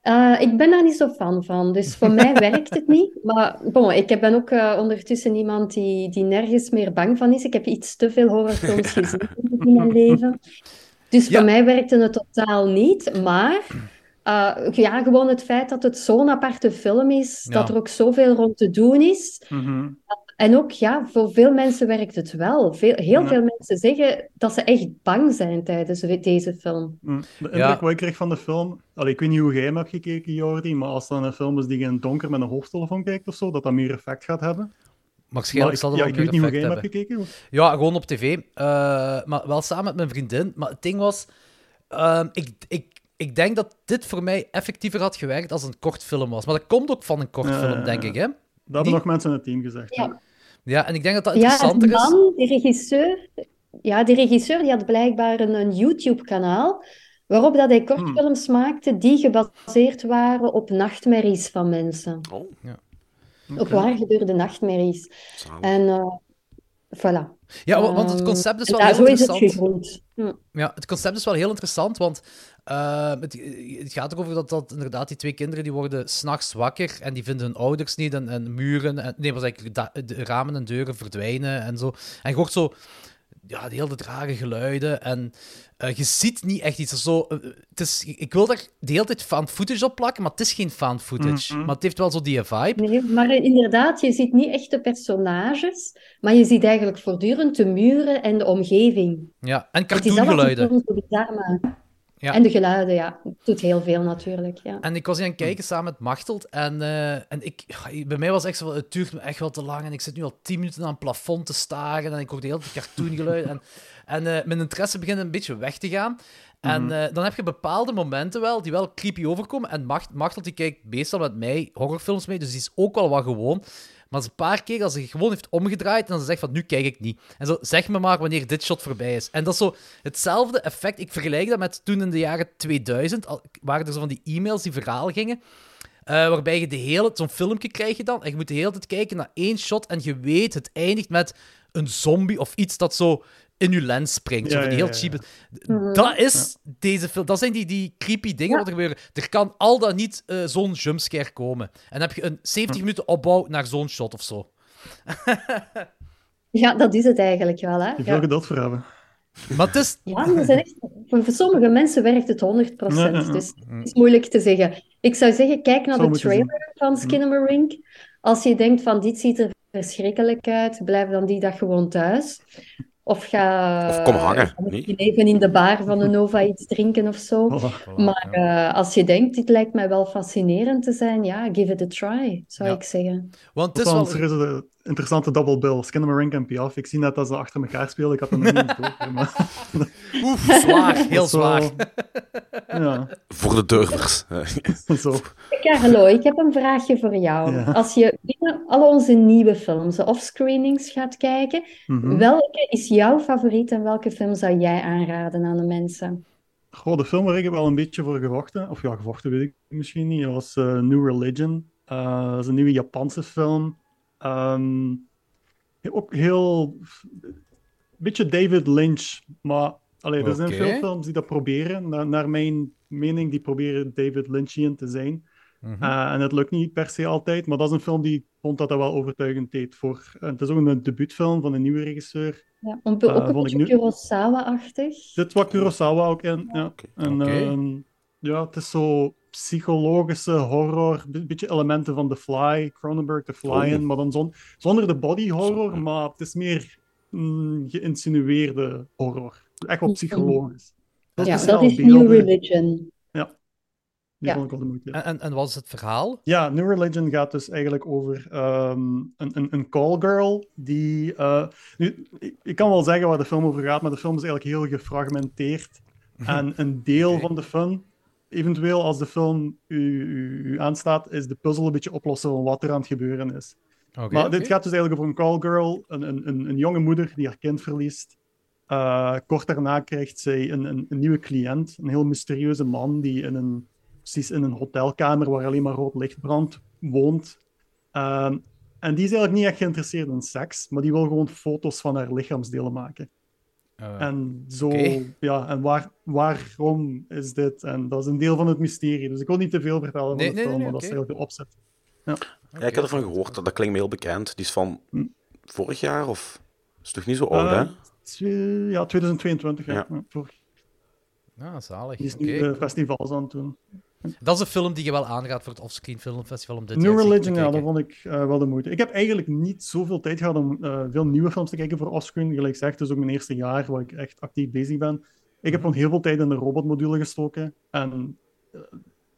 Eh, ik ben daar niet zo fan van, dus voor mij [LAUGHS] werkt het niet. Maar bon, ik ben ook eh, ondertussen iemand die, die nergens meer bang van is. Ik heb iets te veel horrorfilms [LAUGHS] gezien in mijn leven. Dus Ja. voor mij werkte het totaal niet. Maar eh, ja, gewoon het feit dat het zo'n aparte film is, Ja. dat er ook zoveel rond te doen is. Mhm. En ook, ja, voor veel mensen werkt het wel. Veel, heel Ja. veel mensen zeggen dat ze echt bang zijn tijdens deze film. Mm. De indruk Ja. wat ik kreeg van de film... Allee, ik weet niet hoe jij hem hebt gekeken, Jordi, maar als dan een film is die je in het donker met een hoofdtelefoon kijkt of zo, dat dat meer effect gaat hebben. Waarschijnlijk zal Maar dat ja, ik weet niet hoe jij hem hebt gekeken. Ja, gewoon op tv. Eh, maar wel samen met mijn vriendin. Maar het ding was... ehm, ik, ik, ik denk dat dit voor mij effectiever had gewerkt als een kort film was. Maar dat komt ook van een kort Ja, film, ja, denk ja. ik, hè? Dat hebben nog mensen in het team gezegd. Ja. ja. Ja, en ik denk dat dat Ja, interessanter is. man, die regisseur, ja, die regisseur die had blijkbaar een, een YouTube-kanaal waarop dat hij kortfilms maakte die gebaseerd waren op nachtmerries van mensen. Oh, Op waar gebeurde nachtmerries. zalig. En eh, voilà. Ja, wa- want het Ehm, concept is wel heel is het interessant. gegroeid. Hm. Ja, het concept is wel heel interessant, want eh, het, het gaat ook over dat, dat inderdaad die twee kinderen die worden s'nachts wakker en die vinden hun ouders niet en, en muren, en, nee, was eigenlijk de ramen en deuren verdwijnen en zo. En je hoort zo ja, die hele trage geluiden en eh, je ziet niet echt iets. Zo, eh, het is, ik wil daar de hele tijd fan footage op plakken, maar het is geen fan footage. Mhm. Maar het heeft wel zo die vibe. Nee, maar inderdaad, je ziet niet echt de personages, maar je ziet eigenlijk voortdurend de muren en de omgeving. Ja, en Het is dat wat de cartoongeluiden. Ja. En de geluiden, ja. Het doet heel veel natuurlijk, ja. En ik was hier aan het kijken samen met Machteld. En, eh, en ik, bij mij was het echt zo, het duurt me echt wel te lang. En ik zit nu al tien minuten aan het plafond te staren. En ik hoor de hele tijd cartoongeluiden. En, [LAUGHS] en eh, mijn interesse begint een beetje weg te gaan. En eh, dan heb je bepaalde momenten wel, die wel creepy overkomen. En Macht, Machteld die kijkt meestal met mij horrorfilms mee, dus die is ook wel wat gewoon. Maar ze een paar keer, als ze gewoon heeft omgedraaid en dan ze zegt van, nu kijk ik niet. En zo, zeg me maar wanneer dit shot voorbij is. En dat is zo hetzelfde effect. Ik vergelijk dat met toen in de jaren 2000, al- waren er zo van die e-mails die verhaal gingen. eh, waarbij je de hele... Zo'n filmpje krijg je dan, en je moet de hele tijd kijken naar één shot en je weet, het eindigt met een zombie of iets dat zo in je lens springt. zo Ja, van die heel ja, cheap... Mhm. Dat is deze film. Dat zijn die, die creepy dingen wat er gebeuren. Er kan al dan niet eh, zo'n jumpscare komen. En dan heb je een 70 minuten opbouw naar zo'n shot of zo. Ja, dat is het eigenlijk wel, hè. Je Ja. veel geduld voor hebben. Maar het is... Ja, dat zijn echt, voor, sommige mensen werkt het 100%. Ja, ja, ja. Dus het is moeilijk te zeggen. Ik zou zeggen, kijk naar de trailer van Skinamarink. Als je denkt van dit ziet er verschrikkelijk uit, blijf dan die dag gewoon thuis. Of ga, Of kom hangen, ga nee? misschien even in de bar van de Nova iets drinken of zo. [LAUGHS] Voilà. Maar eh, als je denkt, dit lijkt mij wel fascinerend te zijn, ja, give it a try, zou Ja. ik zeggen. Want het is wel interessante double bill. Skinamarink en Piaf. Ik zie net dat ze achter elkaar spelen. Ik had nog niet door. Maar, [LAUGHS] Oef, zwaar. Heel zo- zwaar. Ja, Voor de durvers. [LAUGHS] zo. Carlo, ik heb een vraagje voor jou. Ja. Als je binnen al onze nieuwe films of screenings gaat kijken, Mhm. welke is jouw favoriet en welke film zou jij aanraden aan de mensen? Goh, de film waar ik heb wel een beetje voor gevochten, of ja, gevochten weet ik misschien niet, dat was eh, New Religion. Eh, dat is een nieuwe Japanse film. Ehm, ook heel... Een beetje David Lynch, maar allee, er zijn veel films die dat proberen. Naar, naar mijn mening, die proberen David Lynchian te zijn. Mhm. Eh, en het lukt niet per se altijd, maar dat is een film die ik vond dat dat wel overtuigend deed. Voor, eh, het is ook een debuutfilm van een nieuwe regisseur. Ja, ook Eh, ook een beetje nu- Kurosawa-achtig. Zit wat Kurosawa ook in. Ja. En, ehm, ja, het is zo psychologische horror, een beetje elementen van The Fly, Cronenberg The Fly Oh. in, maar dan zon- zonder de body horror, maar het is meer mm, geïnsinueerde horror. Echt wel psychologisch. Ja, speciaal dat is New Religion. Die ja. vond ik wel de moeite. En, en, en wat is het verhaal? Ja, New Religion gaat dus eigenlijk over ehm, een, een, een callgirl die... eh, nu, ik, ik kan wel zeggen waar de film over gaat, maar de film is eigenlijk heel gefragmenteerd. En een deel van de fun, eventueel als de film u, u, u aanstaat, is de puzzel een beetje oplossen van wat er aan het gebeuren is. Oké, Maar dit gaat dus eigenlijk over een callgirl, een, een, een, een jonge moeder die haar kind verliest. Eh, kort daarna krijgt zij een, een, een nieuwe cliënt, een heel mysterieuze man die in een, precies in een hotelkamer waar alleen maar rood licht brandt, woont. Ehm, en die is eigenlijk niet echt geïnteresseerd in seks, maar die wil gewoon foto's van haar lichaamsdelen maken. Eh, En zo, ja, en waar, waarom is dit? En dat is een deel van het mysterie. Dus ik wil niet te veel vertellen van de nee, film, nee, maar dat is eigenlijk de opzet. Ja, ik heb ervan gehoord. Dat, dat klinkt me heel bekend. Die is van Hm. vorig jaar of... Is toch niet zo oud, Eh, hè? ja, 2022. Ja. Ja. Ja, vorig- Ah, zalig. Die is nu eh, festivals aan het doen. Dat is een film die je wel aangaat voor het Offscreen Filmfestival om dit New Religion, ja, dat vond ik eh, wel de moeite. Ik heb eigenlijk niet zoveel tijd gehad om eh, veel nieuwe films te kijken voor offscreen. Gelijk gezegd, het is ook mijn eerste jaar waar ik echt actief bezig ben. Ik heb gewoon heel veel tijd in de robotmodule gestoken. En eh,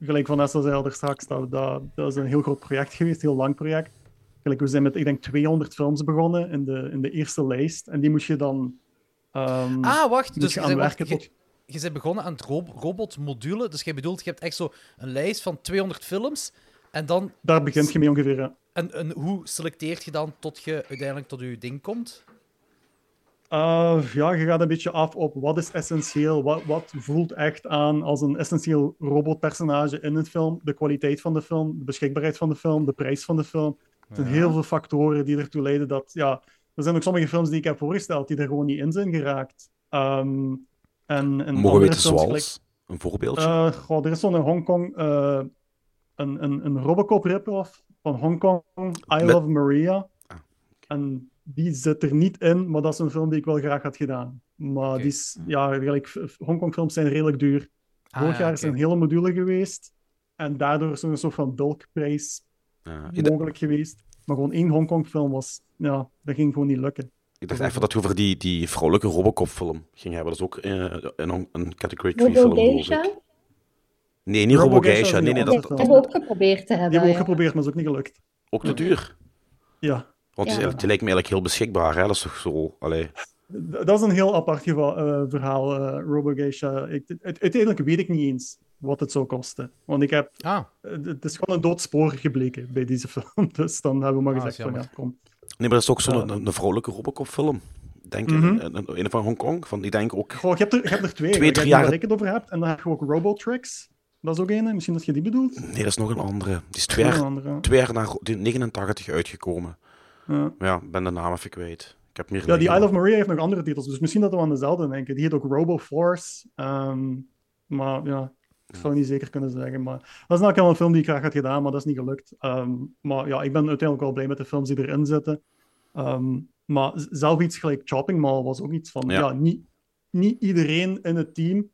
gelijk Vanessa zei al er straks, dat, dat, dat is een heel groot project geweest, een heel lang project. Gelijk, we zijn met, ik denk, 200 films begonnen in de, in de eerste lijst. En die moest je dan... ehm, Ah, wacht. Dus je werken je, tot... je bent begonnen aan het rob robotmodule. Dus je bedoelt, je hebt echt zo een lijst van 200 films. En dan Daar begint je mee ongeveer, ja. En, en hoe selecteert je dan tot je uiteindelijk tot je ding komt? Uh, ja, je gaat een beetje af op wat is essentieel, wat, wat voelt echt aan als een essentieel robotpersonage in een film, de kwaliteit van de film, de beschikbaarheid van de film, de prijs van de film. Er zijn heel veel factoren die ertoe leiden dat, ja, er zijn ook sommige films die ik heb voorgesteld die er gewoon niet in zijn geraakt. Um, en, en Mogen we weten zoals? Een voorbeeldje? eh, goh, er is zo'n in Hongkong eh een, een, een Robocop rip-off van Hongkong, I Met- Love Maria. Ah, En die zit er niet in, maar dat is een film die ik wel graag had gedaan. Maar die is, ja, gelijk, Hongkong-films zijn redelijk duur. Ah, Vorig ja, jaar is er een hele module geweest. En daardoor is er een soort van bulkprijs d- mogelijk geweest. Maar gewoon één Hongkong-film was, ja, dat ging gewoon niet lukken. Ik dacht even dat je over die, die vrouwelijke Robocop-film ging hebben. Dat is ook eh, een, een Category 3 film, Robo geloof Geisha? ik. Nee, niet Robo Robo Geisha Geisha. is Nee, nee, dat, anders. Ik dat heb ook geprobeerd te Die hebben. hebben we ook geprobeerd, maar is ook niet gelukt. ook te duur. Ja, Want die, Ja. is- die lijkt me eigenlijk heel beschikbaar, hè? Dat is toch zo... Allee. Dat is een heel apart geva- eh, verhaal, eh Robo Geisha. Ik, het- uiteindelijk weet ik niet eens wat het zou kosten. Want ik heb Ah, Het is gewoon een dood spoor gebleken bij deze film. [LAUGHS] Dus dan hebben we maar Ah, gezegd van ja, kom. Nee, maar dat is ook zo'n een, een vrouwelijke Robocop-film. Denk ik. Mhm. Een, een, een van Hongkong. Van, die denk ik ook... Goh, je, hebt er, je hebt er twee. Twee, Je drie jaar- Waar ik het over heb. En dan heb je ook Robotrix. Dat is ook een. Misschien dat je die bedoelt. Nee, dat is nog een andere. Die is twee jaar, andere. twee jaar na Ro- die 89 uitgekomen. Ja. Ja, ben de naam even kwijt. Ik heb meer Ja, die. Isle of Maria heeft nog andere titels. Dus misschien dat we aan dezelfde denken. Die heet ook Robo Force. Ehm, maar ja, ik zou niet zeker kunnen zeggen. Maar dat is nou wel een film die ik graag had gedaan, maar dat is niet gelukt. Ehm, maar ja, ik ben uiteindelijk wel blij met de films die erin zitten. Ehm, maar zelf iets gelijk Chopping Mall was ook iets van... Ja. Ja, niet, niet iedereen in het team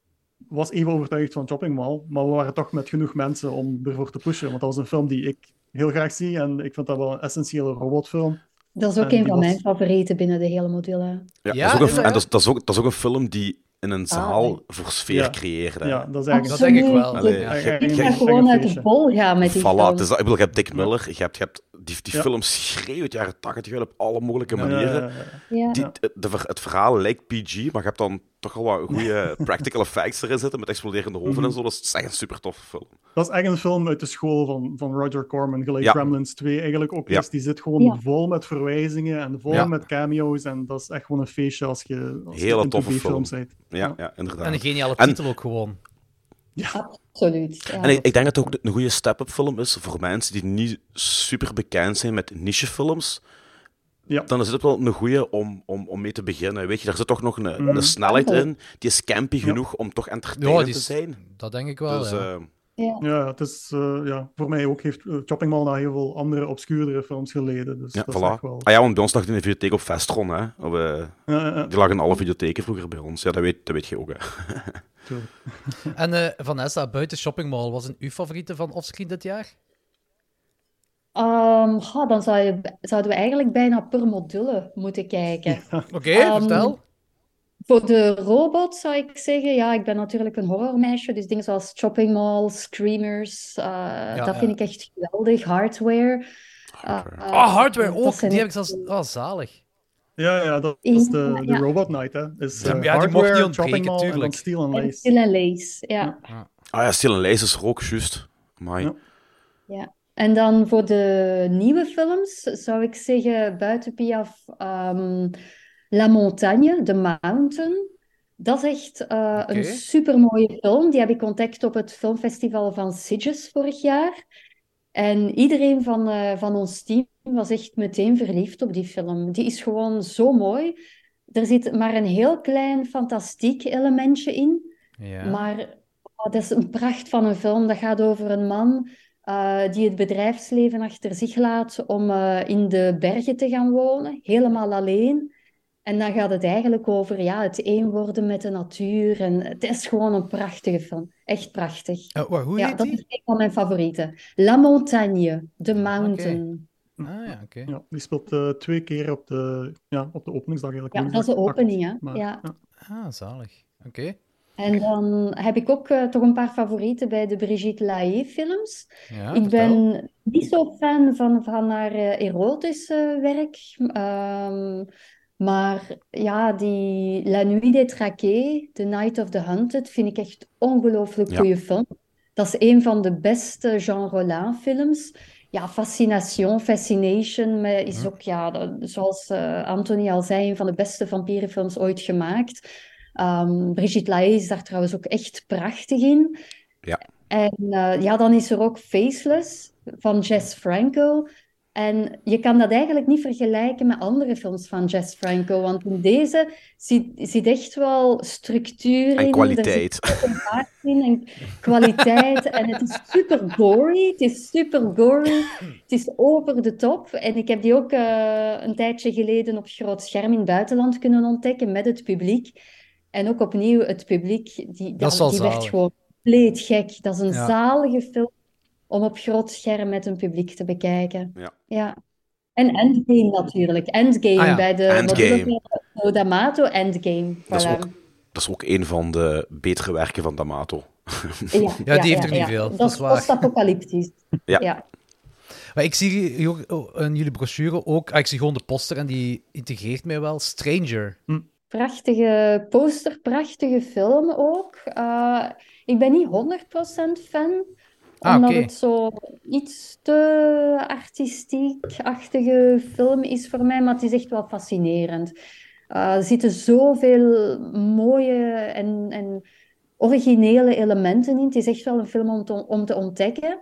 was even overtuigd van Chopping Mall. Maar we waren toch met genoeg mensen om ervoor te pushen. Want dat was een film die ik heel graag zie. En ik vind dat wel een essentiële robotfilm. Dat is ook En een van was- mijn favorieten binnen de hele module. Ja, Ja, dat is ook een, en dat is, dat, is ook, dat is ook een film die in een zaal nee. voor sfeer Ja. creëerde. Ja, dat is eigenlijk... Dat denk ik wel. Allee, Je je- je- gewoon uit de bol gaan met die Voilà, dus ik bedoel, je hebt Dick Miller, je hebt, je hebt Die, die Ja. film schreeuwt jaren 80 wel op alle mogelijke manieren. ja, ja. Ja. Die, de, ver- het verhaal lijkt PG, maar je hebt dan toch al wat goede [LAUGHS] practical effects erin zitten met exploderende hoofden Mhm. en zo. Dat is echt een super toffe film. Dat is echt een film uit de school van, van Roger Corman, gelijk Ja. Gremlins 2 eigenlijk ook Ja. is. Die zit gewoon Ja. vol met verwijzingen en vol Ja. met cameo's. En dat is echt gewoon een feestje als je, als Hele toffe film. bent. Ja, Ja. ja. inderdaad. En een geniale En- titel ook gewoon. Absoluut. Ja. En ik, ik denk dat het ook een goede step-up film is voor mensen die niet super bekend zijn met nichefilms. Ja. Dan is het wel een goede om, om, om mee te beginnen. Weet je, daar zit toch nog een, Mhm. een snelheid in. Die is campy Ja. genoeg om toch Ja, entertainend te zijn. Dat denk ik wel. Dus, ja. eh, Ja. Ja, het is eh, ja, voor mij ook heeft eh, Chopping Mall naar heel veel andere obscuurdere films geleden. Dus ja, dat voilà. wel. Ah ja, want bij ons lag die in de videotheek op Vestron. Hè. Of, Ja, ja, die lag in alle videotheken vroeger bij ons. Ja, dat weet, dat weet je ook. Hè. [LAUGHS] [LAUGHS] En eh, Vanessa, buiten Shopping Mall, was een uw favoriete van offscreen dit jaar? Ehm, goh, dan zou je, zouden we eigenlijk bijna per module moeten kijken. [LAUGHS] Oké, Ehm, vertel. Voor de robot zou ik zeggen, ja, ik ben natuurlijk een horrormeisje, dus dingen zoals Shopping Mall, Screamers, eh, dat ja. vind ik echt geweldig. Hardware. Hardware. Oh, Hardware ook. Die heb ik zelfs... Oh, zalig. Ja, ja, dat is de, Ja, de ja. Robot Night. Hè. Is, Ja, eh, ja, die mocht hardware, niet ontbreken, Mall en dan. Steel and En Lace. Steel and Lace, ja. Ah ja, Stil en Lijst is er ook, juist. Amai. Ja. Ja. En dan voor de nieuwe films zou ik zeggen, buiten Piaf, ehm, La Montagne, The Mountain. Dat is echt eh, Oké. een supermooie film. Die heb ik ontdekt op het filmfestival van Sitges vorig jaar. En iedereen van, eh, van ons team was echt meteen verliefd op die film. Die is gewoon zo mooi. Er zit maar een heel klein fantastiek elementje in. Ja. Maar oh, dat is een pracht van een film. Dat gaat over een man eh, die het bedrijfsleven achter zich laat om eh, in de bergen te gaan wonen, helemaal alleen. En dan gaat het eigenlijk over ja, het één worden met de natuur. En het is gewoon een prachtige film. Echt prachtig. Wa- hoe Ja, heet dat die? is een van mijn favorieten. La Montagne, The Mountain. Ah ja, oké. Ja, die speelt eh, twee keer op de, ja, op de openingsdag eigenlijk. Ja, dat is de opening, hè? Ja. Ja. Ah, zalig. Oké. En dan heb ik ook eh, toch een paar favorieten bij de Brigitte Lahaie films. Ja, Ik vertel. ben niet zo fan van, van haar eh, erotische werk. ehm, maar ja, die La Nuit des Traqués, The Night of the Hunted, vind ik echt ongelooflijk Ja. goede film. Dat is een van de beste Jean Rollin films. Ja, Fascination, Fascination maar is ook, ja, zoals eh, Anthony al zei, een van de beste vampierenfilms ooit gemaakt. Ehm, Brigitte Lahaie is daar trouwens ook echt prachtig in. Ja. En eh, ja, dan is er ook Faceless van Jess Franco. En je kan dat eigenlijk niet vergelijken met andere films van Jess Franco, want in deze zit, zit echt wel structuur in. En er kwaliteit. in en kwaliteit. En het is super gory. Het is super gory. Het is over de top. En ik heb die ook eh, een tijdje geleden op groot scherm in het buitenland kunnen ontdekken met het publiek. En ook opnieuw, het publiek, die, Dat die werd gewoon compleet gek. Dat is een Ja. zalige film om op groot scherm met een publiek te bekijken. Ja. Ja. En Endgame natuurlijk. Endgame Ah ja, bij de Endgame. D'Amato, Endgame. Dat is, ook, dat is ook een van de betere werken van D'Amato. Ja, [LAUGHS] die heeft er niet veel, dat Dat is post-apocalyptisch. [LAUGHS] Ja. Ja. Maar ik zie ook, oh, in jullie brochure ook... Ah, ik zie gewoon de poster en die integreert mij wel. Stranger. Prachtige poster, prachtige film ook. Eh, ik ben niet 100% fan, Ah, omdat het zo iets te artistiek-achtige film is voor mij, maar het is echt wel fascinerend. Eh, er zitten zoveel mooie en, en originele elementen in. Het is echt wel een film om te, om te ontdekken.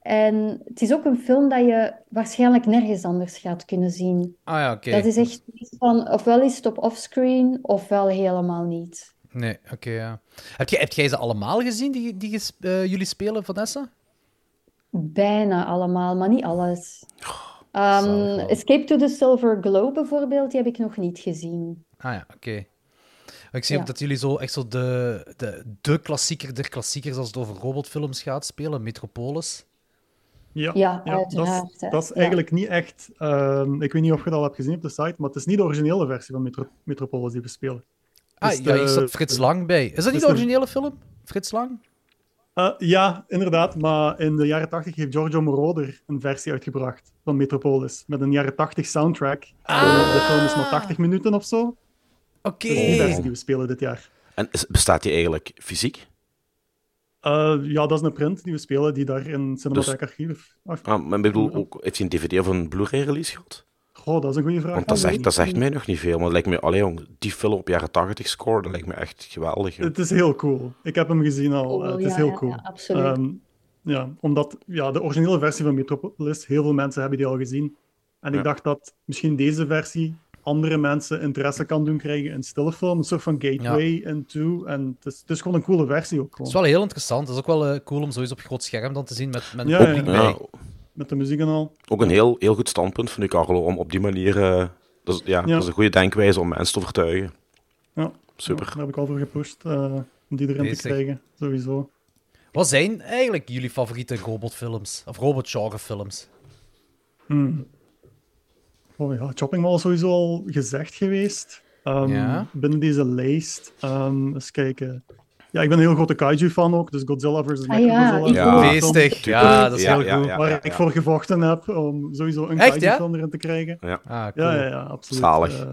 En het is ook een film dat je waarschijnlijk nergens anders gaat kunnen zien. Ah ja, oké. Dat is echt iets van, ofwel is het op offscreen, ofwel helemaal niet. Nee, oké, ja. Heb jij, heb jij ze allemaal gezien, die, die eh, jullie spelen, Vanessa? Bijna allemaal, maar niet alles. Ehm. Escape to the Silver Globe bijvoorbeeld, die heb ik nog niet gezien. Ah ja, oké. Ik zie ook dat jullie zo echt zo de, de, de klassieker der klassiekers als het over robotfilms gaat spelen, Metropolis. Ja, Ja, dat is, dat is Ja. eigenlijk niet echt. ehm, ik weet niet of je dat al hebt gezien op de site, maar het is niet de originele versie van Metro Metropolis die we spelen. Ah, Dus ja, hier de- staat Frits Lang bij. Is dat niet de de- originele film? Frits Lang? Eh, ja, inderdaad. Maar in de jaren 80 heeft Giorgio Moroder een versie uitgebracht van Metropolis. Met een jaren 80 soundtrack. Ah. De film is maar 80 minuten of zo. Oké. Dat is die versie die we spelen dit jaar. En is- bestaat die eigenlijk fysiek? Eh, ja, dat is een print die we spelen, die daar in Cinematheek Dus- Archief... Ah, maar ik bedoel, ook, heeft hij een DVD of een Blu-ray release gehad? Goh, dat is een goede vraag. Want dat zegt, dat zegt mij nog niet veel. Maar lijkt me, allee, jong, die film op jaren 80 score, dat lijkt me echt geweldig. Het is heel cool. Ik heb hem gezien al. Oh, Eh, het ja, is heel ja, cool. ja, absoluut. Ehm, ja, omdat ja, de originele versie van Metropolis, heel veel mensen hebben die al gezien. En Ja. ik dacht dat misschien deze versie andere mensen interesse kan doen krijgen in stille film. Een soort van gateway into. En het is, het is gewoon een coole versie ook Het is wel heel interessant. Het is ook wel eh, cool om sowieso op groot scherm dan te zien met, met Ja, publiek ja. bij. Met de muziek en al. ook een heel, heel goed standpunt vind ik, Carlo, om op die manier... eh, dat, is, ja, Ja. dat is een goede denkwijze om mensen te overtuigen. Ja. Super. Ja, daar heb ik al voor gepusht. eh, om die erin Bezig. te krijgen, sowieso. Wat zijn eigenlijk jullie favoriete robotfilms? Of robotgenrefilms? Hmm. Oh ja, Chopping Mall is sowieso al gezegd geweest. Ehm, Ja. Binnen deze lijst. Ehm eens kijken. Ja, ik ben een heel grote kaiju-fan ook, dus Godzilla vs. Ah ja, Ja. Feestig. Ja, dat is Ja, heel ja, goed. ja. Waar ik voor gevochten heb om sowieso een Echt, ja? kaiju-film erin te krijgen. Ah, cool. Ja, ja, ja, absoluut. Zalig. Eh,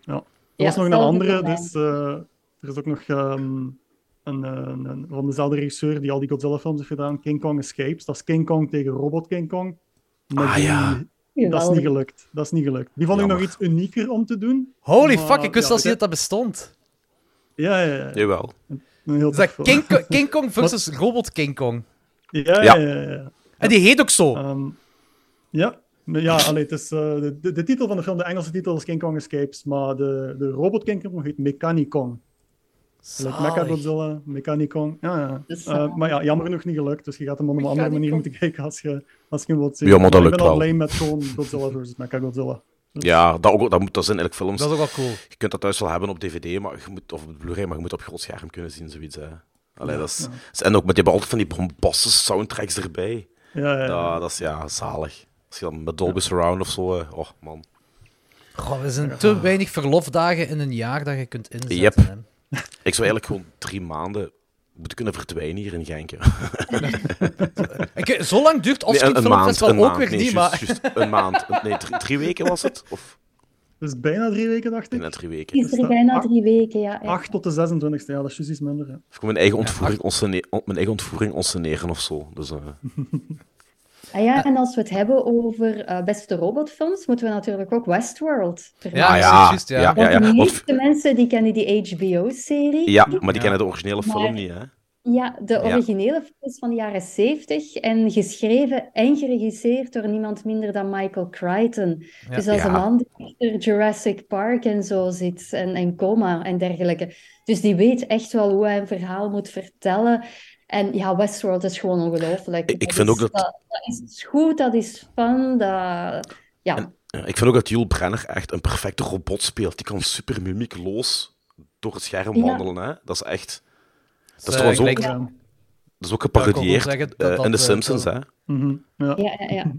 ja. Er Ja, was nog een andere, dus eh, er is ook nog ehm, een, eh, een, een- van dezelfde regisseur die al die Godzilla-films heeft gedaan, King Kong Escapes. Dat is King Kong tegen Robot King Kong. Maar Ah, die- ja. Dat is niet gelukt. Dat is niet gelukt. Die vond ik nog iets unieker om te doen. Holy Maar, fuck, ik wist ja, zelfs niet dat dat bestond. Ja, ja, ja. Jawel. Heel Is dat. King, Ko- [LAUGHS] King Kong versus Robot King Kong? Ja, Ja. ja. En die heet ook zo. Ehm, ja. Maar ja, allee, het is, eh, de, de, de titel van de film, de Engelse titel is King Kong Escapes, maar de, de robot King Kong heet Mechanicong. Like. Mechagodzilla, Mechanicong. Ja, ja. Eh, zalig. maar ja, jammer genoeg niet gelukt, dus je gaat hem op een andere manier moeten [LAUGHS] kijken als je, als je hem wilt zien. Ja, maar dat ik lukt ben al blij met gewoon Godzilla versus Mechagodzilla. Ja, dat, ook, dat, moet, dat zijn eigenlijk films. Dat is ook wel cool. Je kunt dat thuis wel hebben op DVD, maar je moet, of op Blu-ray, maar je moet op groot scherm kunnen zien, zoiets. Hè. Allee, dat is, En ook met die hebben altijd van die bombastische soundtracks erbij. Ja, ja, ja. Dat is ja, zalig. Als je dan met Dolby Surround of zo, oh man. Goh, er zijn te weinig verlofdagen in een jaar dat je kunt inzetten. Yep. hè. Ik zou eigenlijk gewoon drie maanden moeten kunnen verdwijnen hier in Genk. [LAUGHS] zo lang duurt Nee, Offscreen een, een Film maand, Festival een ook maand. weer nee, niet, maar... juist een maand. [LAUGHS] Nee, drie, drie weken was het? Of Dus bijna drie weken, dacht ik. nee, drie weken. Is er dat bijna acht- drie weken, ja. ja. 8 tot de 26e, ja, dat is juist iets minder. hè. Of ik mijn eigen ontvoering, onsene- on- mijn eigen ontvoering of zo. Dus, eh, [LAUGHS] Ah ja, en als we het hebben over eh, beste robotfilms, moeten we natuurlijk ook Westworld Ja, vermelden. precies, ja, juist, ja. ja, ja, Want ja. de Want- meeste mensen die kennen die HBO-serie. ja, maar die kennen de originele film Maar- niet, hè? Ja, de Ja. originele film is van de jaren 70 en geschreven en geregisseerd door niemand minder dan Michael Crichton. Dus dat is Ja. een man die achter Jurassic Park en zo zit en, en Coma en dergelijke. Dus die weet echt wel hoe hij een verhaal moet vertellen. En ja, Westworld is gewoon ongelooflijk. Ik- ik Dat vind is- ook dat- dat... Dat is goed, dat is fun, dat... Ja, ik vind ook dat Jules Brenner echt een perfecte robot speelt. Die kan super mimiekloos door het scherm Ja. wandelen, hè? Dat is echt... Dat is trouwens ook, Ja. dat is ook Ja, ik wou geparodieerd zeggen dat eh, dat, in The eh, Simpsons, hè? Mhm, ja. ja, ja, ja.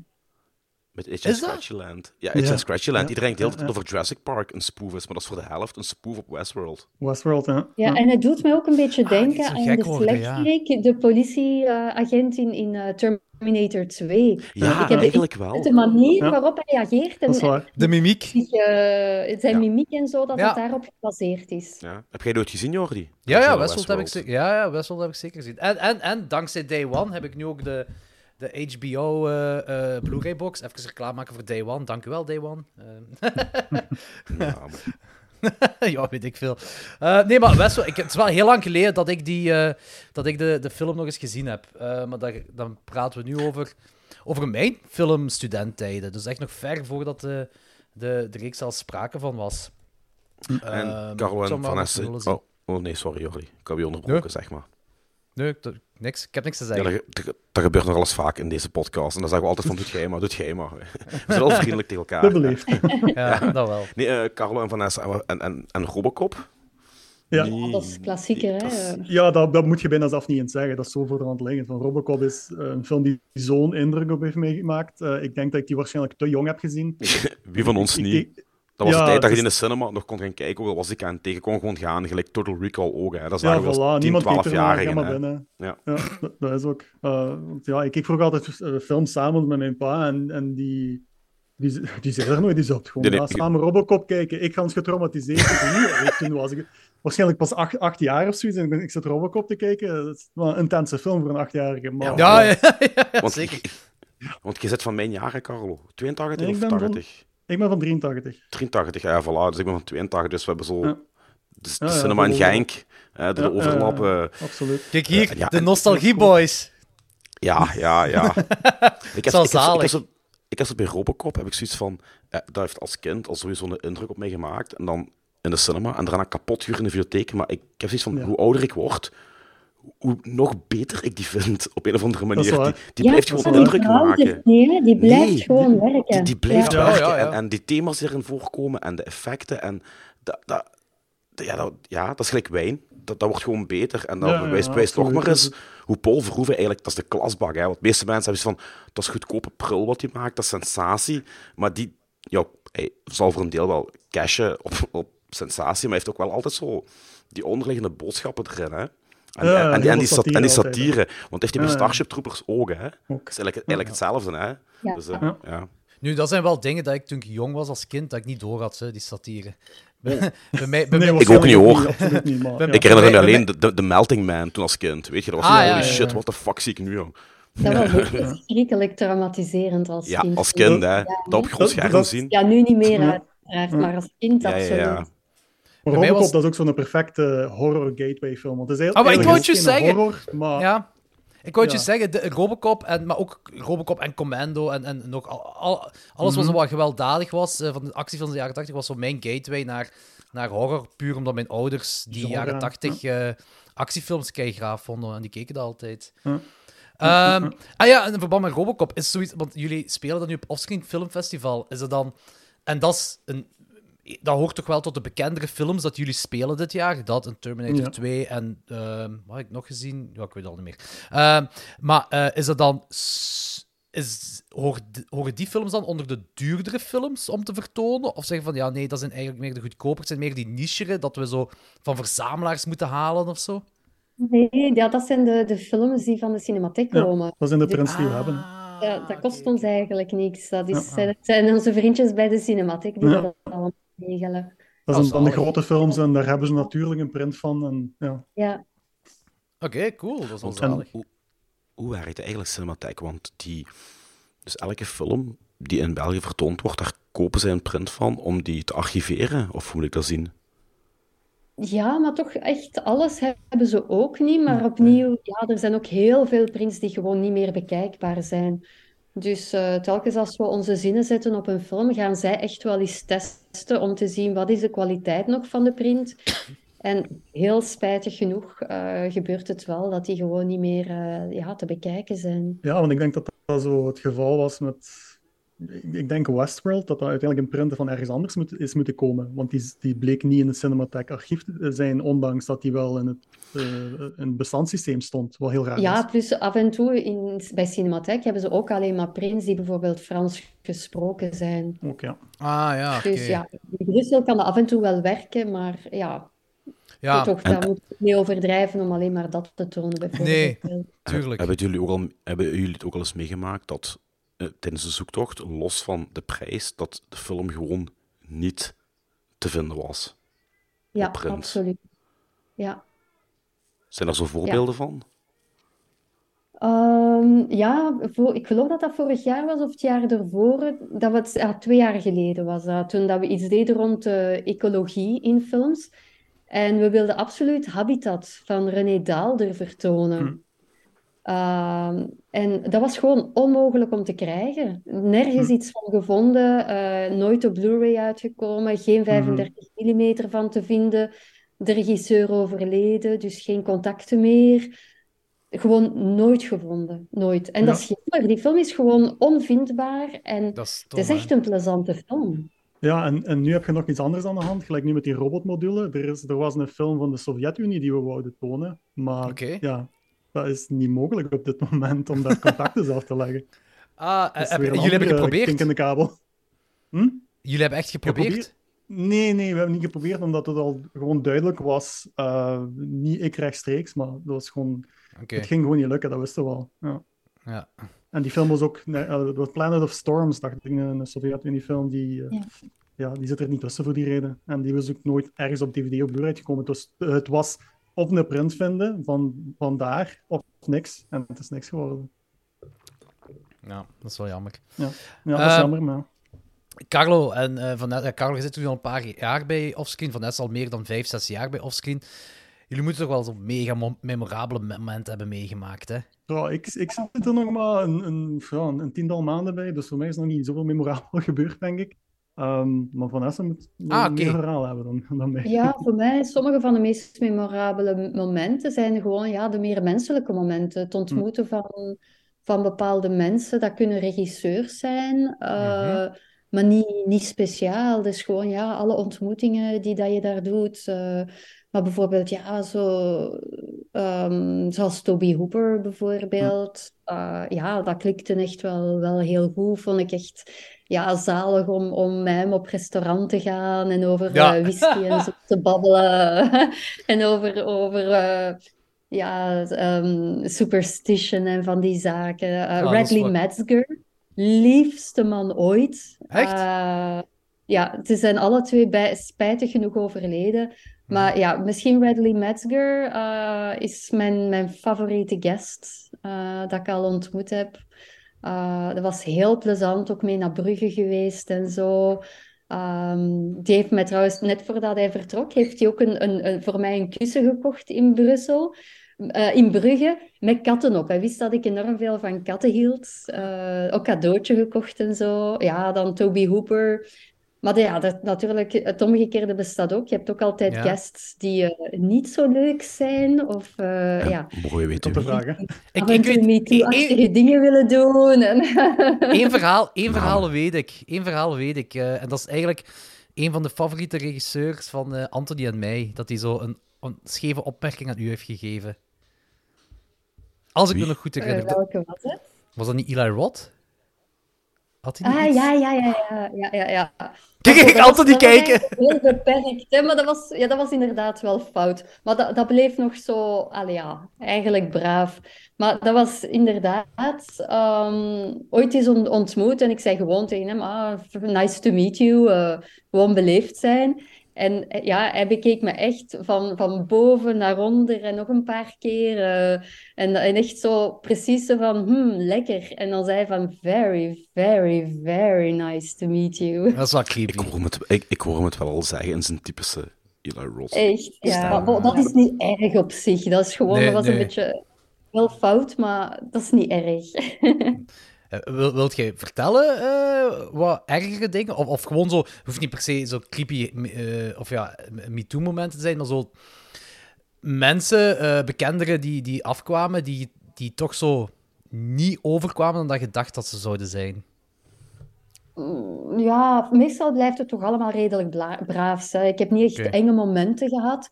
Met Itch and dat? Scratchyland. Ja, Itch Ja. and Scratchyland. Ja, Iedereen denkt de hele ja, tijd over Jurassic Park een spoof is, maar dat is voor de helft een spoof op Westworld. Westworld, hè. Ja, en het doet mij ook een beetje Ah, die denken aan de ja. slechterik, de politieagent in, in eh, Terminator 2. Ja, ik heb eigenlijk wel. De manier Ja. waarop hij reageert en Dat is waar. De mimiek. zich, eh, zijn Ja. mimiek en zo, dat Ja. het daarop gebaseerd is. Ja. Heb jij die ooit gezien, Jordi? Ja, ja, Originele Westworld heb ik, ja, ja, Westworld heb ik zeker gezien. En, en, en dankzij Day One heb ik nu ook de, de HBO eh, eh, Blu-ray box. Even reclame maken voor Day One. Dank u wel, Day One. Eh, Ja, [LAUGHS] maar- ja, weet ik veel. Eh, nee, maar Westworld, ik, het is wel heel lang geleden dat ik, die, eh, dat ik de, de film nog eens gezien heb. Eh, maar daar, dan praten we nu over, over mijn filmstudenttijden. Dus echt nog ver voordat de, de, de reeks al sprake van was. En Ehm, Carlo en Vanessa... Oh, oh nee, sorry Jordi. Ik heb je onderbroken, zeg maar. Nee, ik- niks. Ik heb niks te zeggen. dat, dat, dat gebeurt nog alles vaak in deze podcast. En dan zeggen we altijd van, doet jij maar, doet jij maar. We zijn wel vriendelijk tegen elkaar. [LAUGHS] Te beleefd. [LAUGHS] Ja, dat wel. Nee, eh, Carlo en Vanessa en, en, en Robocop. Ja. Dat is klassieker, dat is- hè. Ja, dat, dat moet je bijna zelf niet eens zeggen. Dat is zo voor de hand liggend. Van Robocop is eh, een film die zo'n indruk op heeft meegemaakt. Eh, ik denk dat ik die waarschijnlijk te jong heb gezien. [LAUGHS] Wie van ons Ik- niet? ik- Dat was Ja, de tijd dat je in de cinema nog kon gaan kijken, ook al was ik aan het tegen, kon gewoon gaan, gelijk Total Recall ook. Hè. Dat is Ja, eigenlijk voilà. als 10, Niemand kijkt 12 ernaar, ga jarigen. maar hè. binnen. Ja. Ja, dat, dat is ook. eh, want ja, ik keek vroeger altijd eh, films samen met mijn pa en, en die, die, [LAUGHS] die zei er nooit iets op. Gewoon, Nee, samen Robocop kijken. Ik ga ons getraumatiseerd. [LAUGHS] Toen was ik waarschijnlijk pas acht, acht jaar of zoiets en ik, ben- ik zat Robocop te kijken. Dat is wel een intense film voor een achtjarige. Maar, Ja, ja, ja, ja, Want, zeker. [LAUGHS] want je zit van mijn jaren, Carlo. 82 Nee, ik of ben van- 80? Ik ben van 83. 83, ja, voilà. Dus ik ben van 82, dus we hebben zo... Ja. Dus de Ja, ja, cinema in dubbel- Genk, hè, de Ja, overlap... ja, ja. eh, Absoluut. Kijk hier, ja, de en- Nostalgie Boys. Ja, ja, ja. [LAUGHS] ik, heb, Zo ik, heb, zo- ik, zalig. heb zo, ik heb zo bij Robocop heb ik zoiets van... eh, dat heeft als kind al sowieso een indruk op mij gemaakt. En dan in de cinema en daarna kapot in de bibliotheek. Maar ik heb zoiets van, Ja. hoe ouder ik word, hoe nog beter ik die vind. Op een of andere manier. Die, die Ja, blijft gewoon indruk maken. Die blijft Nee, gewoon werken. Die, die blijft Ja. werken. Ja, ja, ja. En, en die thema's die erin voorkomen en de effecten. En dat, dat, ja, dat, ja, dat is gelijk wijn. Dat, dat wordt gewoon beter. En dat Ja, ja, bewijst, bewijst nog absoluut. maar eens hoe Paul Verhoeven eigenlijk... Dat is de klasbak. Hè. Want de meeste mensen hebben van... Dat is goedkope prul wat hij maakt. Dat is sensatie. Maar die... Ja, hij zal voor een deel wel cashen op, op sensatie. Maar hij heeft ook wel altijd zo... Die onderliggende boodschappen erin, hè. En, Ja, en, en, die, en die, en die satire altijd, satire. Want bij Ja, ja. Starship Troopers ook, hè. Is eigenlijk, eigenlijk hetzelfde, hè. Ja. Dus, eh, Ja. ja. Nu, dat zijn wel dingen dat ik toen ik jong was als kind, dat ik niet door had, hè, die satire. Bij, [LAUGHS] bij mij, bij Nee, mij- Ik ook niet, hoor. absoluut niet, maar, Bij- ja. Ik herinner me alleen de, de, de Melting Man toen als kind. Weet je, dat was Ah, ja, holy ja, ja. shit, what the fuck zie ik nu, jong. Dat was ook [LAUGHS] verschrikkelijk traumatiserend als Ja, kind. als kind, hè. Dat op groot scherm zien. Ja, nu niet meer Ja. uiteraard, maar als kind Ja, ja, absoluut. Ja. Mij Robocop, was- dat is ook zo'n perfecte horror gateway film. Want het is heel, maar ik eigenlijk wou het je geen zeggen. horror, maar Ja. Ik wou het Ja. je zeggen, de, Robocop, en, maar ook Robocop en Commando en, en nog al, al- alles wat wat gewelddadig was eh, van de actiefilms van de jaren 80 was zo mijn gateway naar, naar horror, puur omdat mijn ouders die Genre, jaren 80 eh, actiefilms keigraaf vonden en die keken dat altijd. Ja. Ehm, ah ja, in verband met Robocop is zoiets, want jullie spelen dat nu op Offscreen Filmfestival. Is het dan, en dat is een, dat hoort toch wel tot de bekendere films dat jullie spelen dit jaar. Dat, een Terminator Ja. 2 en, ehm wat heb ik nog gezien? Ja, ik weet het al niet meer. Ehm, maar eh, is dat dan, is, hoort- horen die films dan onder de duurdere films om te vertonen? Of zeggen van, ja, nee, dat zijn eigenlijk meer de goedkoper, het zijn meer die nichere, dat we zo van verzamelaars moeten halen of zo? Nee, ja, dat zijn de, de films die van de cinematheek Ja. komen. dat zijn de prints die we hebben. Ah, Ja, dat kost ons eigenlijk niks. Dat is, Ja. zijn, onze vriendjes bij de cinematheek die Ja. dat allemaal regelen. Dat zijn dan de grote films en daar hebben ze natuurlijk een print van. En, ja. Ja. Oké, cool, dat is wel zalig. hoe, hoe werkt eigenlijk Cinematheek? Want die, dus elke film die in België vertoond wordt, daar kopen zij een print van om die te archiveren? Of hoe moet ik dat zien? Ja, maar toch echt alles hebben ze ook niet. Maar opnieuw, ja, er zijn ook heel veel prints die gewoon niet meer bekijkbaar zijn. Dus eh, telkens als we onze zinnen zetten op een film, gaan zij echt wel eens om te zien wat is de kwaliteit nog van de print. En heel spijtig genoeg eh, gebeurt het wel dat die gewoon niet meer eh, ja, te bekijken zijn. ja, want ik denk dat dat zo het geval was met. Ik denk Westworld, dat dat uiteindelijk een print van ergens anders moet, is moeten komen. Want die, die bleek niet in het Cinematheek archief te zijn, ondanks dat die wel in het, eh, in het bestandssysteem stond. Wat heel raar Ja, is. plus af en toe in, bij Cinematheek hebben ze ook alleen maar prints die bijvoorbeeld Frans gesproken zijn. Ook, ja. Ah, ja. Dus ja, in Brussel kan dat af en toe wel werken, maar ja, Ja, toch, daar moet je niet overdrijven om alleen maar dat te tonen, bijvoorbeeld. tuurlijk. Hebben jullie, ook al, hebben jullie het ook al eens meegemaakt dat eh, tijdens de zoektocht, los van de prijs, dat de film gewoon niet te vinden was? Ja, op print. absoluut. Ja. Zijn er zo voorbeelden van? Ehm, ja, voor, ik geloof dat dat vorig jaar was of het jaar ervoor. Dat we het, ja, twee jaar geleden was dat. Toen dat we iets deden rond de ecologie in films. En we wilden absoluut Habitat van René Daalder vertonen. Hm. Ehm, en dat was gewoon onmogelijk om te krijgen. Nergens Hm. iets van gevonden, eh, nooit op Blu-ray uitgekomen, geen 35 mm van te vinden. De regisseur overleden, dus geen contacten meer. Gewoon nooit gevonden, nooit. En dat is jammer, die film is gewoon onvindbaar en Dat is het is hè. echt een plezante film. Ja, en, en nu heb je nog iets anders aan de hand, gelijk nu met die robotmodule. Er, is, er was een film van de Sovjet-Unie die we wouden tonen, maar ja, dat is niet mogelijk op dit moment om daar contacten zelf te leggen. [LAUGHS] Ah, heb- een jullie hebben geprobeerd? kink in de kabel. Hm? Jullie hebben echt geprobeerd? Geprobeerd? Nee, nee, we hebben niet geprobeerd, omdat het al gewoon duidelijk was. eh, niet ik rechtstreeks, maar dat was gewoon, Oké. het ging gewoon niet lukken, dat wisten we al. Ja. Ja. En die film was ook, nee, eh, Planet of Storms, dacht ik, een Sovjet-Unie-film, die, eh, Ja. ja. die zit er niet tussen voor die reden. En die was ook nooit ergens op DVD of Blu-ray gekomen. Dus eh, het was of een print vinden van, van daar, of niks. En het is niks geworden. ja, dat is wel jammer. Ja, ja dat is Eh, jammer, maar... Carlo, en, eh van, Carlo, je zit nu al een paar jaar bij Offscreen. Van net al meer dan vijf, zes jaar bij Offscreen. Jullie moeten toch wel zo'n mega mo- memorabele moment hebben meegemaakt, hè? Ja, ik, ik zit er nog maar een, een, ja, een tiental maanden bij, dus voor mij is nog niet zoveel memorabel [LAUGHS] gebeurd, denk ik. Ehm, maar Vanessa moet Ah, meer verhaal hebben dan, dan mij. Ja, voor mij, sommige van de meest memorabele momenten zijn gewoon ja, de meer menselijke momenten. Het ontmoeten van, van bepaalde mensen. Dat kunnen regisseurs zijn, eh, maar niet, niet speciaal. Dus gewoon ja, alle ontmoetingen die dat je daar doet. eh, maar bijvoorbeeld, ja, zo, ehm, zoals Toby Hooper bijvoorbeeld. Eh, ja, dat klikte echt wel, wel heel goed. Vond ik echt ja, zalig om, om met hem op restaurant te gaan en over Ja. eh, whisky en zo te babbelen. [LAUGHS] en over, over eh, ja, ehm, superstition en van die zaken. Eh, Ah, Radley wat- Metzger, liefste man ooit. Echt? Ja, ze zijn alle twee bij, spijtig genoeg overleden. Maar ja, misschien Radley Metzger is mijn, mijn favoriete guest dat ik al ontmoet heb. Eh, dat was heel plezant, ook mee naar Brugge geweest en zo. Ehm, die heeft mij trouwens, net voordat hij vertrok, heeft hij ook een, een, voor mij een kussen gekocht in Brussel. eh, in Brugge, met katten op. Hij wist dat ik enorm veel van katten hield. Eh, ook cadeautje gekocht en zo. Ja, dan Toby Hooper. Maar ja, dat, natuurlijk, het omgekeerde bestaat ook. Je hebt ook altijd Ja. guests die eh, niet zo leuk zijn. Of eh, ja, Mogen we weten Tot de vraag, hè. Ik, ik weet... MeToo-achtige dingen willen doen. En... [LAUGHS] Eén verhaal, één verhaal weet ik. Eén verhaal weet ik. eh, en dat is eigenlijk een van de favoriete regisseurs van eh, Anthony en mij. Dat hij zo een, een scheve opmerking aan u heeft gegeven. Als ik me nog goed herinner. welke was het? Was dat niet Eli Roth? Had hij niet Ah, ja, ja, ja, ja, ja, ja, ja. Kijk, ik dat was kijken. Heel beperkt, hè, maar dat was, ja, dat was inderdaad wel fout. Maar dat, dat bleef nog zo, allee, ja, eigenlijk braaf. Maar dat was inderdaad ehm, ooit eens on- ontmoet en ik zei gewoon tegen hem, ah, nice to meet you, eh, gewoon beleefd zijn. En eh, ja, hij bekeek me echt van, van boven naar onder en nog een paar keer. eh, en, en echt zo precies zo van, hmm, lekker. En dan zei hij van, very, very, very nice to meet you. [LAUGHS] Dat is wel creepy. Ik hoor, hem het, ik, ik hoor hem het wel al zeggen in zijn typische Eli Roth. Echt, ja. Maar dat is niet erg op zich. Dat is gewoon, Nee, dat was een beetje wel fout, maar dat is niet erg. [LAUGHS] Eh, wil, wilt jij vertellen eh, wat ergere dingen? Of, of gewoon zo, hoeft niet per se zo creepy eh, of ja, MeToo-momenten te zijn, maar zo mensen, bekenderen die, die afkwamen, die, die toch zo niet overkwamen dan dat je dacht dat ze zouden zijn. Ja, meestal blijft het toch allemaal redelijk braaf. Hè. Ik heb niet echt enge momenten gehad,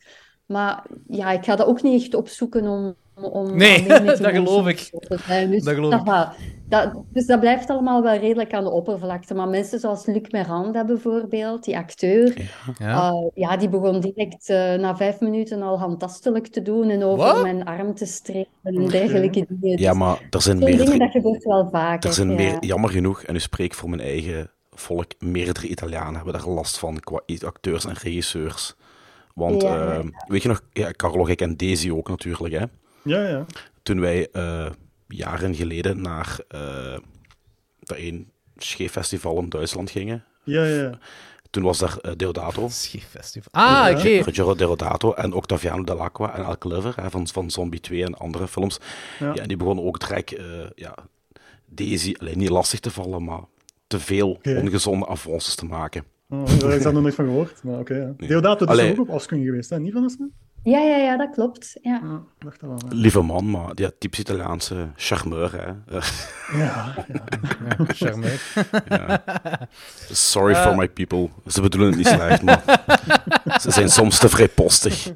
maar ja, ik ga dat ook niet echt opzoeken om, om Nee, [LAUGHS] dat geloof ik. zijn. Dus Dat geloof dat ik. Dat, dus dat blijft allemaal wel redelijk aan de oppervlakte. Maar mensen zoals Luc Miranda bijvoorbeeld, die acteur, Ja. Uh, ja, die begon direct eh, na vijf minuten al handtastelijk te doen en over mijn arm te strepen en dergelijke dingen. Ja, Dus maar er zijn zo'n dingen, dat gebeurt wel vaker. Er zijn ja. meer, jammer genoeg, en nu spreek ik voor mijn eigen volk, meerdere Italianen hebben daar last van qua acteurs en regisseurs. Want, Ja, ja, eh, weet je nog, ja, Carlo, ik en Daisy ook natuurlijk, hè. Ja, ja. Toen wij eh, jaren geleden naar eh dat één scheeffestival in Duitsland gingen, Ja, ja. toen was daar eh, Deodato, Schief festival. Ah, Ja. oké. Ruggero Deodato en Octaviano Dell'Acqua en Al Clever hè, van, van Zombie 2 en andere films. Ja. Ja. en die begonnen ook direct eh, ja, Daisy, alleen niet lastig te vallen, maar te veel ongezonde avances te maken. Oh, daar heb ik daar nog nooit van gehoord. Maar oké, ja. Deodato is Allee. ook op afscreen geweest, hè? Niet van Asma? Ja, ja, ja, dat klopt. Ja. Ja, ik dacht dat wel. ja. Lieve man, maar die typisch Italiaanse charmeur, hè. Eh, Ja, [LAUGHS] ja. Ja, charmeur. Sorry Eh. for my people. Ze bedoelen het niet slecht, maar [LAUGHS] ze zijn soms te vrijpostig.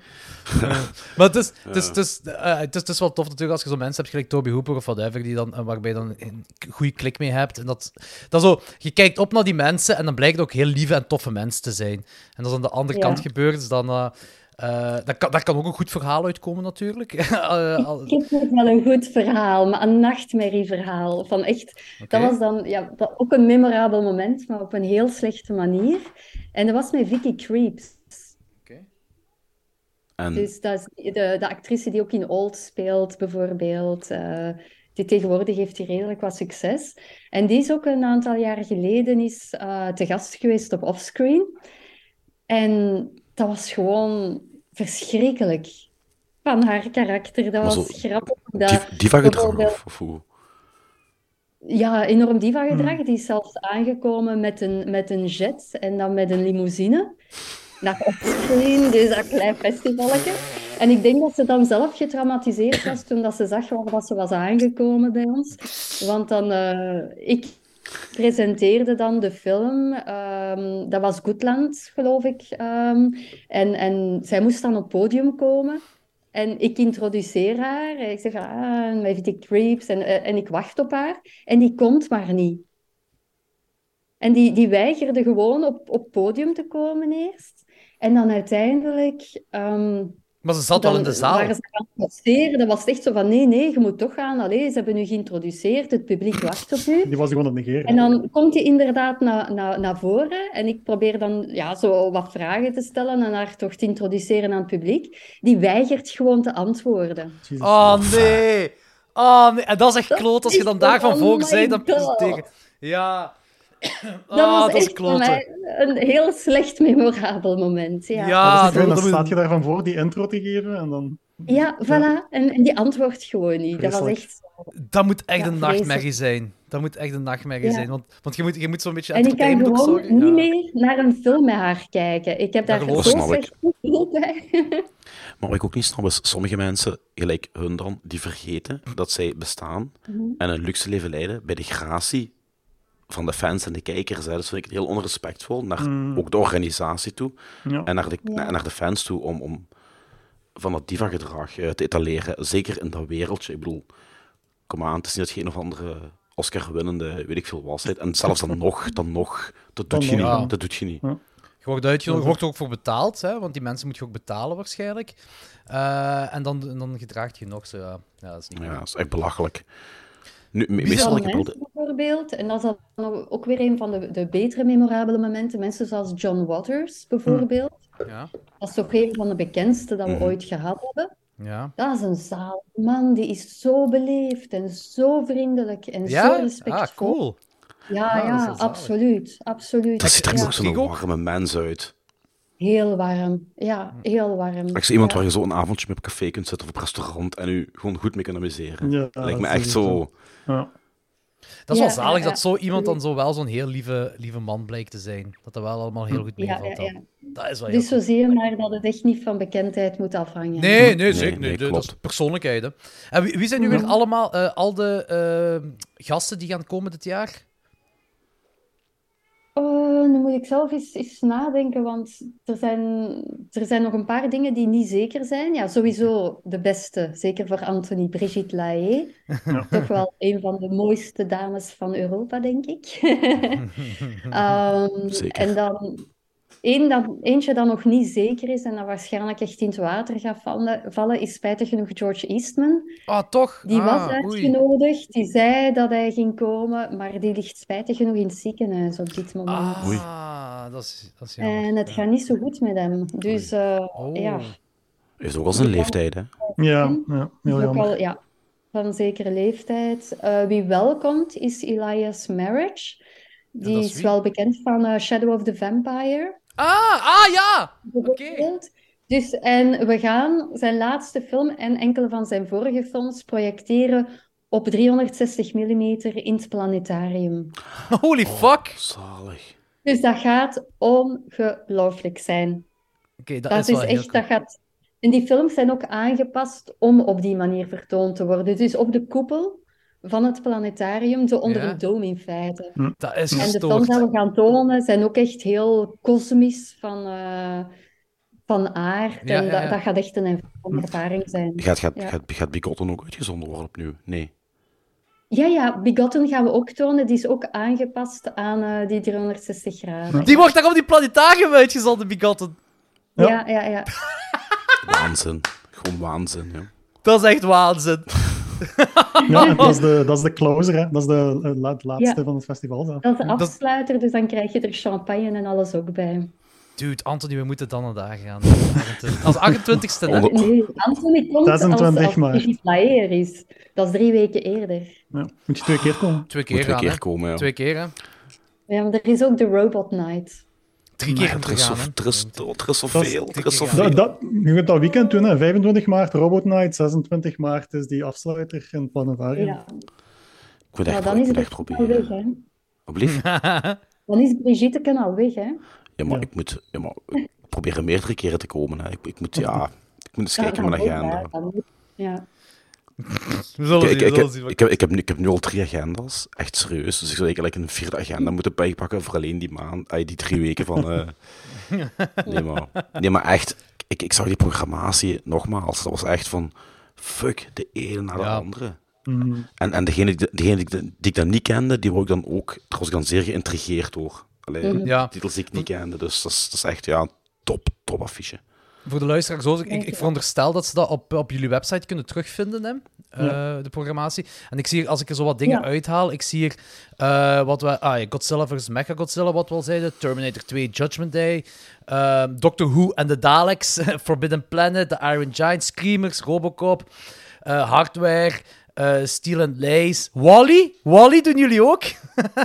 [LAUGHS] Maar het is, het, is, het, is, eh, het, is, het is wel tof natuurlijk als je zo mensen hebt, gelijk Toby Hooper of whatever, die dan, eh, waarbij je dan een goede klik mee hebt. En dat, dat zo, je kijkt op naar die mensen en dan blijkt het ook heel lieve en toffe mensen te zijn. En als aan de andere Ja. kant gebeurt, dus dan... eh, eh, daar, kan, daar kan ook een goed verhaal uitkomen, natuurlijk. [LAUGHS] Ik heb nog wel een goed verhaal, maar een nachtmerrieverhaal. Van echt, dat was dan ja, dat, ook een memorabel moment, maar op een heel slechte manier. En dat was met Vicky Creeps. En Dus dat is de, de actrice die ook in Old speelt, bijvoorbeeld. eh, die tegenwoordig heeft die redelijk wat succes. En die is ook een aantal jaren geleden is, eh, te gast geweest op Offscreen. En dat was gewoon verschrikkelijk. Van haar karakter. Dat was grappig. Dat, div- diva-gedrag, bijvoorbeeld- of, hoe? ja, enorm diva-gedrag. Die is zelfs aangekomen met een, met een jet en dan met een limousine. Naar Offscreen, dus dat klein festivalletje. En ik denk dat ze dan zelf getraumatiseerd was toen dat ze zag dat ze was aangekomen bij ons. Want dan, eh, ik presenteerde dan de film. ehm, dat was Goodland, geloof ik. ehm, en, en zij moest dan op het podium komen. En ik introduceer haar. Ik zeg, ah, met die creeps. En, eh, en ik wacht op haar. En die komt maar niet. En die, die weigerde gewoon op, op podium te komen eerst. En dan uiteindelijk... ehm, maar ze zat al in de zaal. waren ze gaan passeren. Dat was echt zo van, nee, nee, je moet toch gaan. Allee, ze hebben u geïntroduceerd. Het publiek wacht op u. Die was gewoon aan het negeren. En dan komt hij inderdaad naar, naar, naar voren en ik probeer dan ja, zo wat vragen te stellen en haar toch te introduceren aan het publiek. Die weigert gewoon te antwoorden. Oh nee! Oh nee! En dat is echt Dat kloot als je dan daarvan voor my bent dan. Ja. Dat Ah, was dat is echt voor mij een heel slecht memorabel moment. Ja, Ja, dat is dat- dan dat staat je daarvan voor die intro te geven en dan... ja voilà. En, en die antwoordt gewoon niet. Dat was echt... Dat moet echt Ja, een vreselijk. nachtmerrie zijn. Dat moet echt een nachtmerrie Ja. zijn. Want, want je moet, je moet zo'n beetje En ik kan gewoon zorgen. niet Ja. meer naar een film met haar kijken. Ik heb daar zo slecht gevoel bij. Maar wat ik ook niet snap is, sommige mensen, gelijk hun dan, die vergeten dat zij bestaan Mhm. en een luxe leven leiden bij de gratie van de fans en de kijkers. Hè. Dat vind ik heel onrespectvol naar ook de organisatie toe Ja. en naar de, Ja. naar de fans toe om, om van dat diva-gedrag eh, te etaleren. Zeker in dat wereldje. Ik bedoel, kom aan, het is niet dat je een of andere Oscar-winnende, weet ik veel, was. En zelfs dan nog, dan nog, dat doet je niet. ja. Dat doet je niet. Je wordt uitgenodigd, wordt er ook voor betaald, hè, want die mensen moet je ook betalen waarschijnlijk. Eh, en dan, dan gedraagt je nog zo. Ja, ja dat is niet Ja, dat is echt belachelijk. Nu, meestal ik heb mensen bijvoorbeeld, en dat is dan ook weer een van de, de betere memorabele momenten. Mensen zoals John Waters bijvoorbeeld. Ja, Dat is toch een van de bekendste dat we Mhm. ooit gehad hebben. ja. Dat is een zaal man, die is zo beleefd en zo vriendelijk en zo Ja? respectvol. Ah, cool. Ja, Ah, ja, absoluut, absoluut. Dat ziet er Ja, ook zo'n warme mens uit. Heel warm, ja, heel warm. Ik zie iemand Ja. waar je zo een avondje mee op café kunt zitten of op restaurant en u gewoon goed mee kunt amuseren. Ja, Lijkt me echt zo... Dat is Ja, wel zalig ja, ja. dat zo iemand dan zo wel zo'n heel lieve, lieve man blijkt te zijn. Dat dat wel allemaal heel goed meevalt ja. Dat is wel heel Dus zo zie je maar dat het echt niet van bekendheid moet afhangen. Nee, nee, zeker. nee, Nee, dat klopt. is persoonlijkheid. Hè. En wie, wie zijn nu weer allemaal eh, al de eh, gasten die gaan komen dit jaar? Nu moet ik zelf eens, eens nadenken, want er zijn, er zijn nog een paar dingen die niet zeker zijn. Ja, sowieso de beste, zeker voor Anthony, Brigitte Lahaie. [LAUGHS] Toch wel een van de mooiste dames van Europa, denk ik. [LAUGHS] Ehm, Zeker. en dan één dat, eentje dat nog niet zeker is en dat waarschijnlijk echt in het water gaat vallen, vallen is spijtig genoeg George Eastman. Ah, toch? Die ah, was oei. uitgenodigd, die zei dat hij ging komen, maar die ligt spijtig genoeg in het ziekenhuis op dit moment. Oei. dat is, dat is jammer. En het Ja. gaat niet zo goed met hem. Dus eh, Oh. ja, Is ook al zijn leeftijd, hè? Ja, ja, is heel jammer. al ja, van zekere leeftijd. Eh, wie wel komt, is Elias Marriage. Die is wel bekend van eh, Shadow of the Vampire. Ah, ah ja! bijvoorbeeld. Dus, en we gaan zijn laatste film en enkele van zijn vorige films projecteren op 360 mm in het planetarium. [LAUGHS] Holy fuck! Zalig. Dus dat gaat ongelooflijk zijn. Oké, dat, Dat is is wel heel echt, dat gaat... En die films zijn ook aangepast om op die manier vertoond te worden. Dus op de koepel van het planetarium, zo onder Ja. een dome in feite. Dat is En de films die we gaan tonen zijn ook echt heel kosmisch van, eh, van aard. Ja, en ja, dat, ja. dat gaat echt een ervaring zijn. Gaat, gaat, Ja. gaat, gaat Bigotten ook uitgezonden worden opnieuw? Nee. Ja, ja, Bigotten gaan we ook tonen. Die is ook aangepast aan eh, die 360 graden. Die wordt daar op die planetarium uitgezonden, Bigotten. Ja. Ja, ja, ja. [LAUGHS] Waanzin. Gewoon waanzin, ja. Dat is echt waanzin. [LAUGHS] Ja, dat is de, dat is de closer, hè. Dat is de, eh, laatste Ja. van het festival zelf. Dat is de Dat- afsluiter, dus dan krijg je er champagne en alles ook bij. Dude, Anthony, we moeten dan naar daar gaan. Als 28ste, hè? Onder- Nee, Anthony komt als, 26 als maar. Brigitte Laer is. Dat is drie weken eerder. Ja. Moet je twee keer komen. Twee keer komen, ja. Twee keer, hè? Ja, maar er is ook de Robot Night. Drie keer Er is, zo, er, is, er is Dat is- is Ja. je kunt dat weekend doen, hè. 25 maart Robot Night, 26 maart is die afsluiter in planetarium. Ja. Ik moet Maar echt, dan ik is moet het echt proberen. Alblieft? [LAUGHS] Dan is Brigitte al weg, hè. Ja, maar Ja. ik moet... Ja, maar ik probeer er meerdere keren te komen. Hè. Ik, ik moet, ja... Ik moet eens Ja, kijken in mijn dan agenda. Dan Ja. [LAUGHS] We zullen Ik, zien, ik, we ik, zullen heb, zien. ik, heb, ik, heb nu, ik heb nu al drie agenda's. Echt serieus. Dus ik zou eigenlijk een vierde agenda moeten bijpakken voor alleen die maand. ay, die drie weken van... eh, [LAUGHS] nee, maar, nee, maar echt. Ik, ik zag die programmatie nogmaals. Dat was echt van... Fuck, de ene na de Ja. andere. Mhm. En, en degene, die, degene die, die ik dan niet kende, die wou ik dan ook... Daar was ik dan zeer geïntrigeerd door. Allee, Mhm. Ja. Titels die ik niet kende. Dus dat is, dat is echt, ja, top, top affiche. Voor de luisteraars, ook, ik, ik veronderstel dat ze dat op, op jullie website kunnen terugvinden, hè? eh, de programmatie. En ik zie hier, als ik er zo wat dingen Ja. uithaal, ik zie hier eh, wat we... Ah, Godzilla vs. Mechagodzilla, wat we al zeiden. Terminator 2, Judgment Day. ehm, Doctor Who en de Daleks. [LAUGHS] Forbidden Planet, The Iron Giant, Screamers, Robocop, eh, Hardware... eh Steel and Lace. Wally? Wally doen jullie ook? [LAUGHS]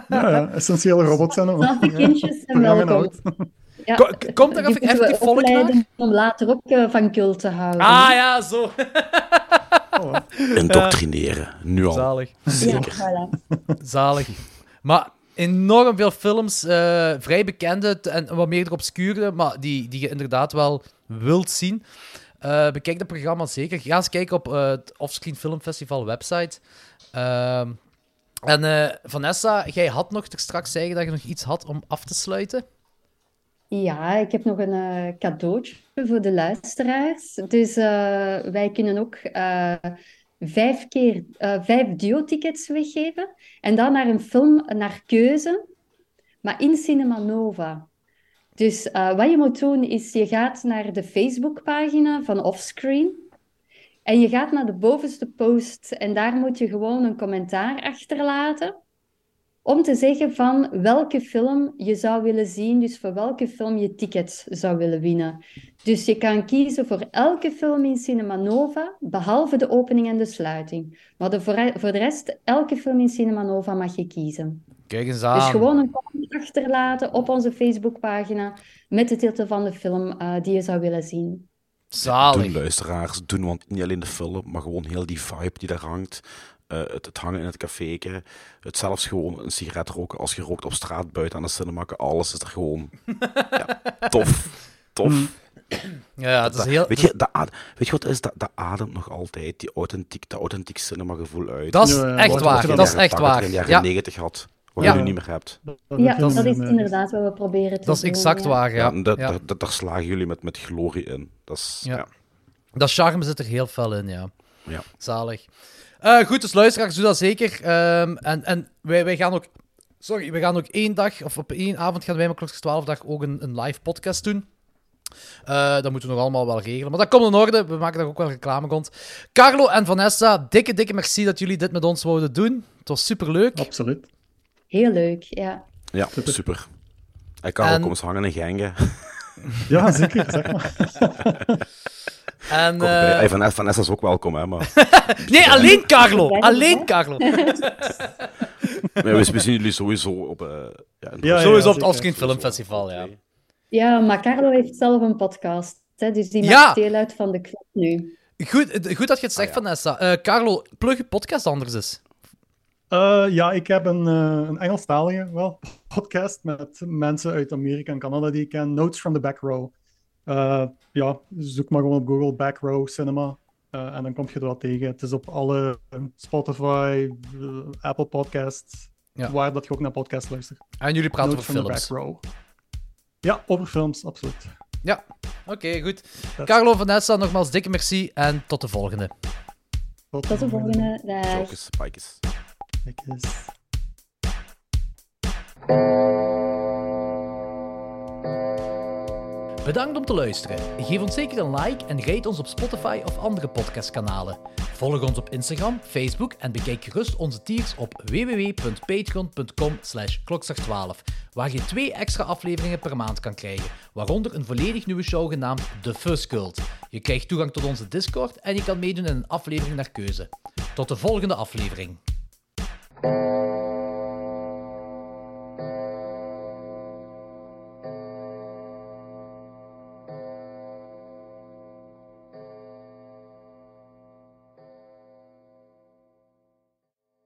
Ja, ja, essentiële robots zijn ook. Dat de kindjes [LAUGHS] en welkom. Ja, Ko- komt er die even we effectief volk om later ook eh, van cult te houden. Ah ja, zo. [LAUGHS] Indoctrineren. Nu al. Zalig. ja, voilà. Zalig. Maar enorm veel films, eh, vrij bekende en wat meer obscure, maar die, die je inderdaad wel wilt zien. Eh, bekijk dat programma zeker. Ga eens kijken op het Offscreen Film Festival website. Ehm, en eh, Vanessa, jij had nog straks zeggen dat je nog iets had om af te sluiten. Ja, ik heb nog een eh, cadeautje voor de luisteraars. Dus eh, wij kunnen ook eh, vijf keer vijf duo-tickets weggeven. En dan naar een film naar keuze, maar in Cinema Nova. Dus wat je moet doen is, je gaat naar de Facebookpagina van Offscreen. En je gaat naar de bovenste post en daar moet je gewoon een commentaar achterlaten om te zeggen van welke film je zou willen zien, dus voor welke film je tickets zou willen winnen. Dus je kan kiezen voor elke film in Cinema Nova, behalve de opening en de sluiting. Maar de, voor, voor de rest, elke film in Cinema Nova mag je kiezen. Kijk eens aan. Dus gewoon een comment achterlaten op onze Facebookpagina met de titel van de film eh, die je zou willen zien. Doen Zalig. luisteraars, doen, want niet alleen de film, maar gewoon heel die vibe die daar hangt. Eh, het, het hangen in het café, het zelfs gewoon een sigaret roken als je rookt op straat buiten aan de cinema, alles is er gewoon ja, [LAUGHS] tof. Tof. Ja, het is Dat- heel... weet, je, dat, weet je wat het is? Dat, dat ademt nog altijd die authentiek, dat authentiek cinema gevoel uit. Dat is Ja, ja, echt wat- waar. wat- Dat is in echt waar. 80 en de jaren Ja, 90 had, wat Ja. je nu niet meer hebt. Ja, dat is eh, inderdaad wat we proberen te dat is doen. exact ja. waar, Ja, ja. dat, Ja. Daar, dat- daar slagen jullie met, met glorie in. Dat is, Ja. ja. Dat charme zit er heel fel in, ja. Ja. Zalig. Eh, goed, dus luisteraars, doe dat zeker. Ehm, en en wij, wij gaan ook... Sorry, we gaan ook één dag, of op één avond gaan wij met Klokjes 12 dag ook een, een live podcast doen. Eh, dat moeten we nog allemaal wel regelen. Maar dat komt in orde. We maken daar ook wel reclame rond. Carlo en Vanessa, dikke, dikke merci dat jullie dit met ons wouden doen. Het was superleuk. Absoluut. Heel leuk, ja. ja, super. Ik kan En- ook eens hangen in Gengen. Ja, zeker. Zeg maar. [LAUGHS] En, Kom eh. Hey, Van, Vanessa is ook welkom, hè, maar... [LAUGHS] nee, alleen Carlo. Alleen? Carlo. [LAUGHS] we, zien jullie sowieso op... eh ja, in Ja, ja, Sowieso op het Filmfestival, ja. Ja, maar Carlo heeft zelf een podcast, hè, dus die Ja. maakt deel uit van de club nu. Goed, eh, goed dat je het zegt, Vanessa. Eh, Carlo, plug je podcast anders eens. Eh, ja, ik heb een, eh, een Engelstalige wel, [LAUGHS] podcast met mensen uit Amerika en Canada die ik ken. Notes from the Back Row. Eh, ja, zoek maar gewoon op Google Back Row Cinema. eh, en dan kom je er wel tegen. Het is op alle Spotify, eh, Apple Podcasts, Ja. waar dat je ook naar podcast luistert. En jullie praten Note over films. Back Row. Ja, over films, absoluut. Ja, oké, goed. Dat- Carlo Vanessa, nogmaals dikke merci en tot de volgende. Tot de volgende. Dag. Jokes, spikes. Bedankt om te luisteren. Geef ons zeker een like en rate ons op Spotify of andere podcastkanalen. Volg ons op Instagram, Facebook en bekijk gerust onze tiers op www.patreon.com slash klokslag12, waar je twee extra afleveringen per maand kan krijgen, waaronder een volledig nieuwe show genaamd The Fuzz Cult. Je krijgt toegang tot onze Discord en je kan meedoen in een aflevering naar keuze. Tot de volgende aflevering.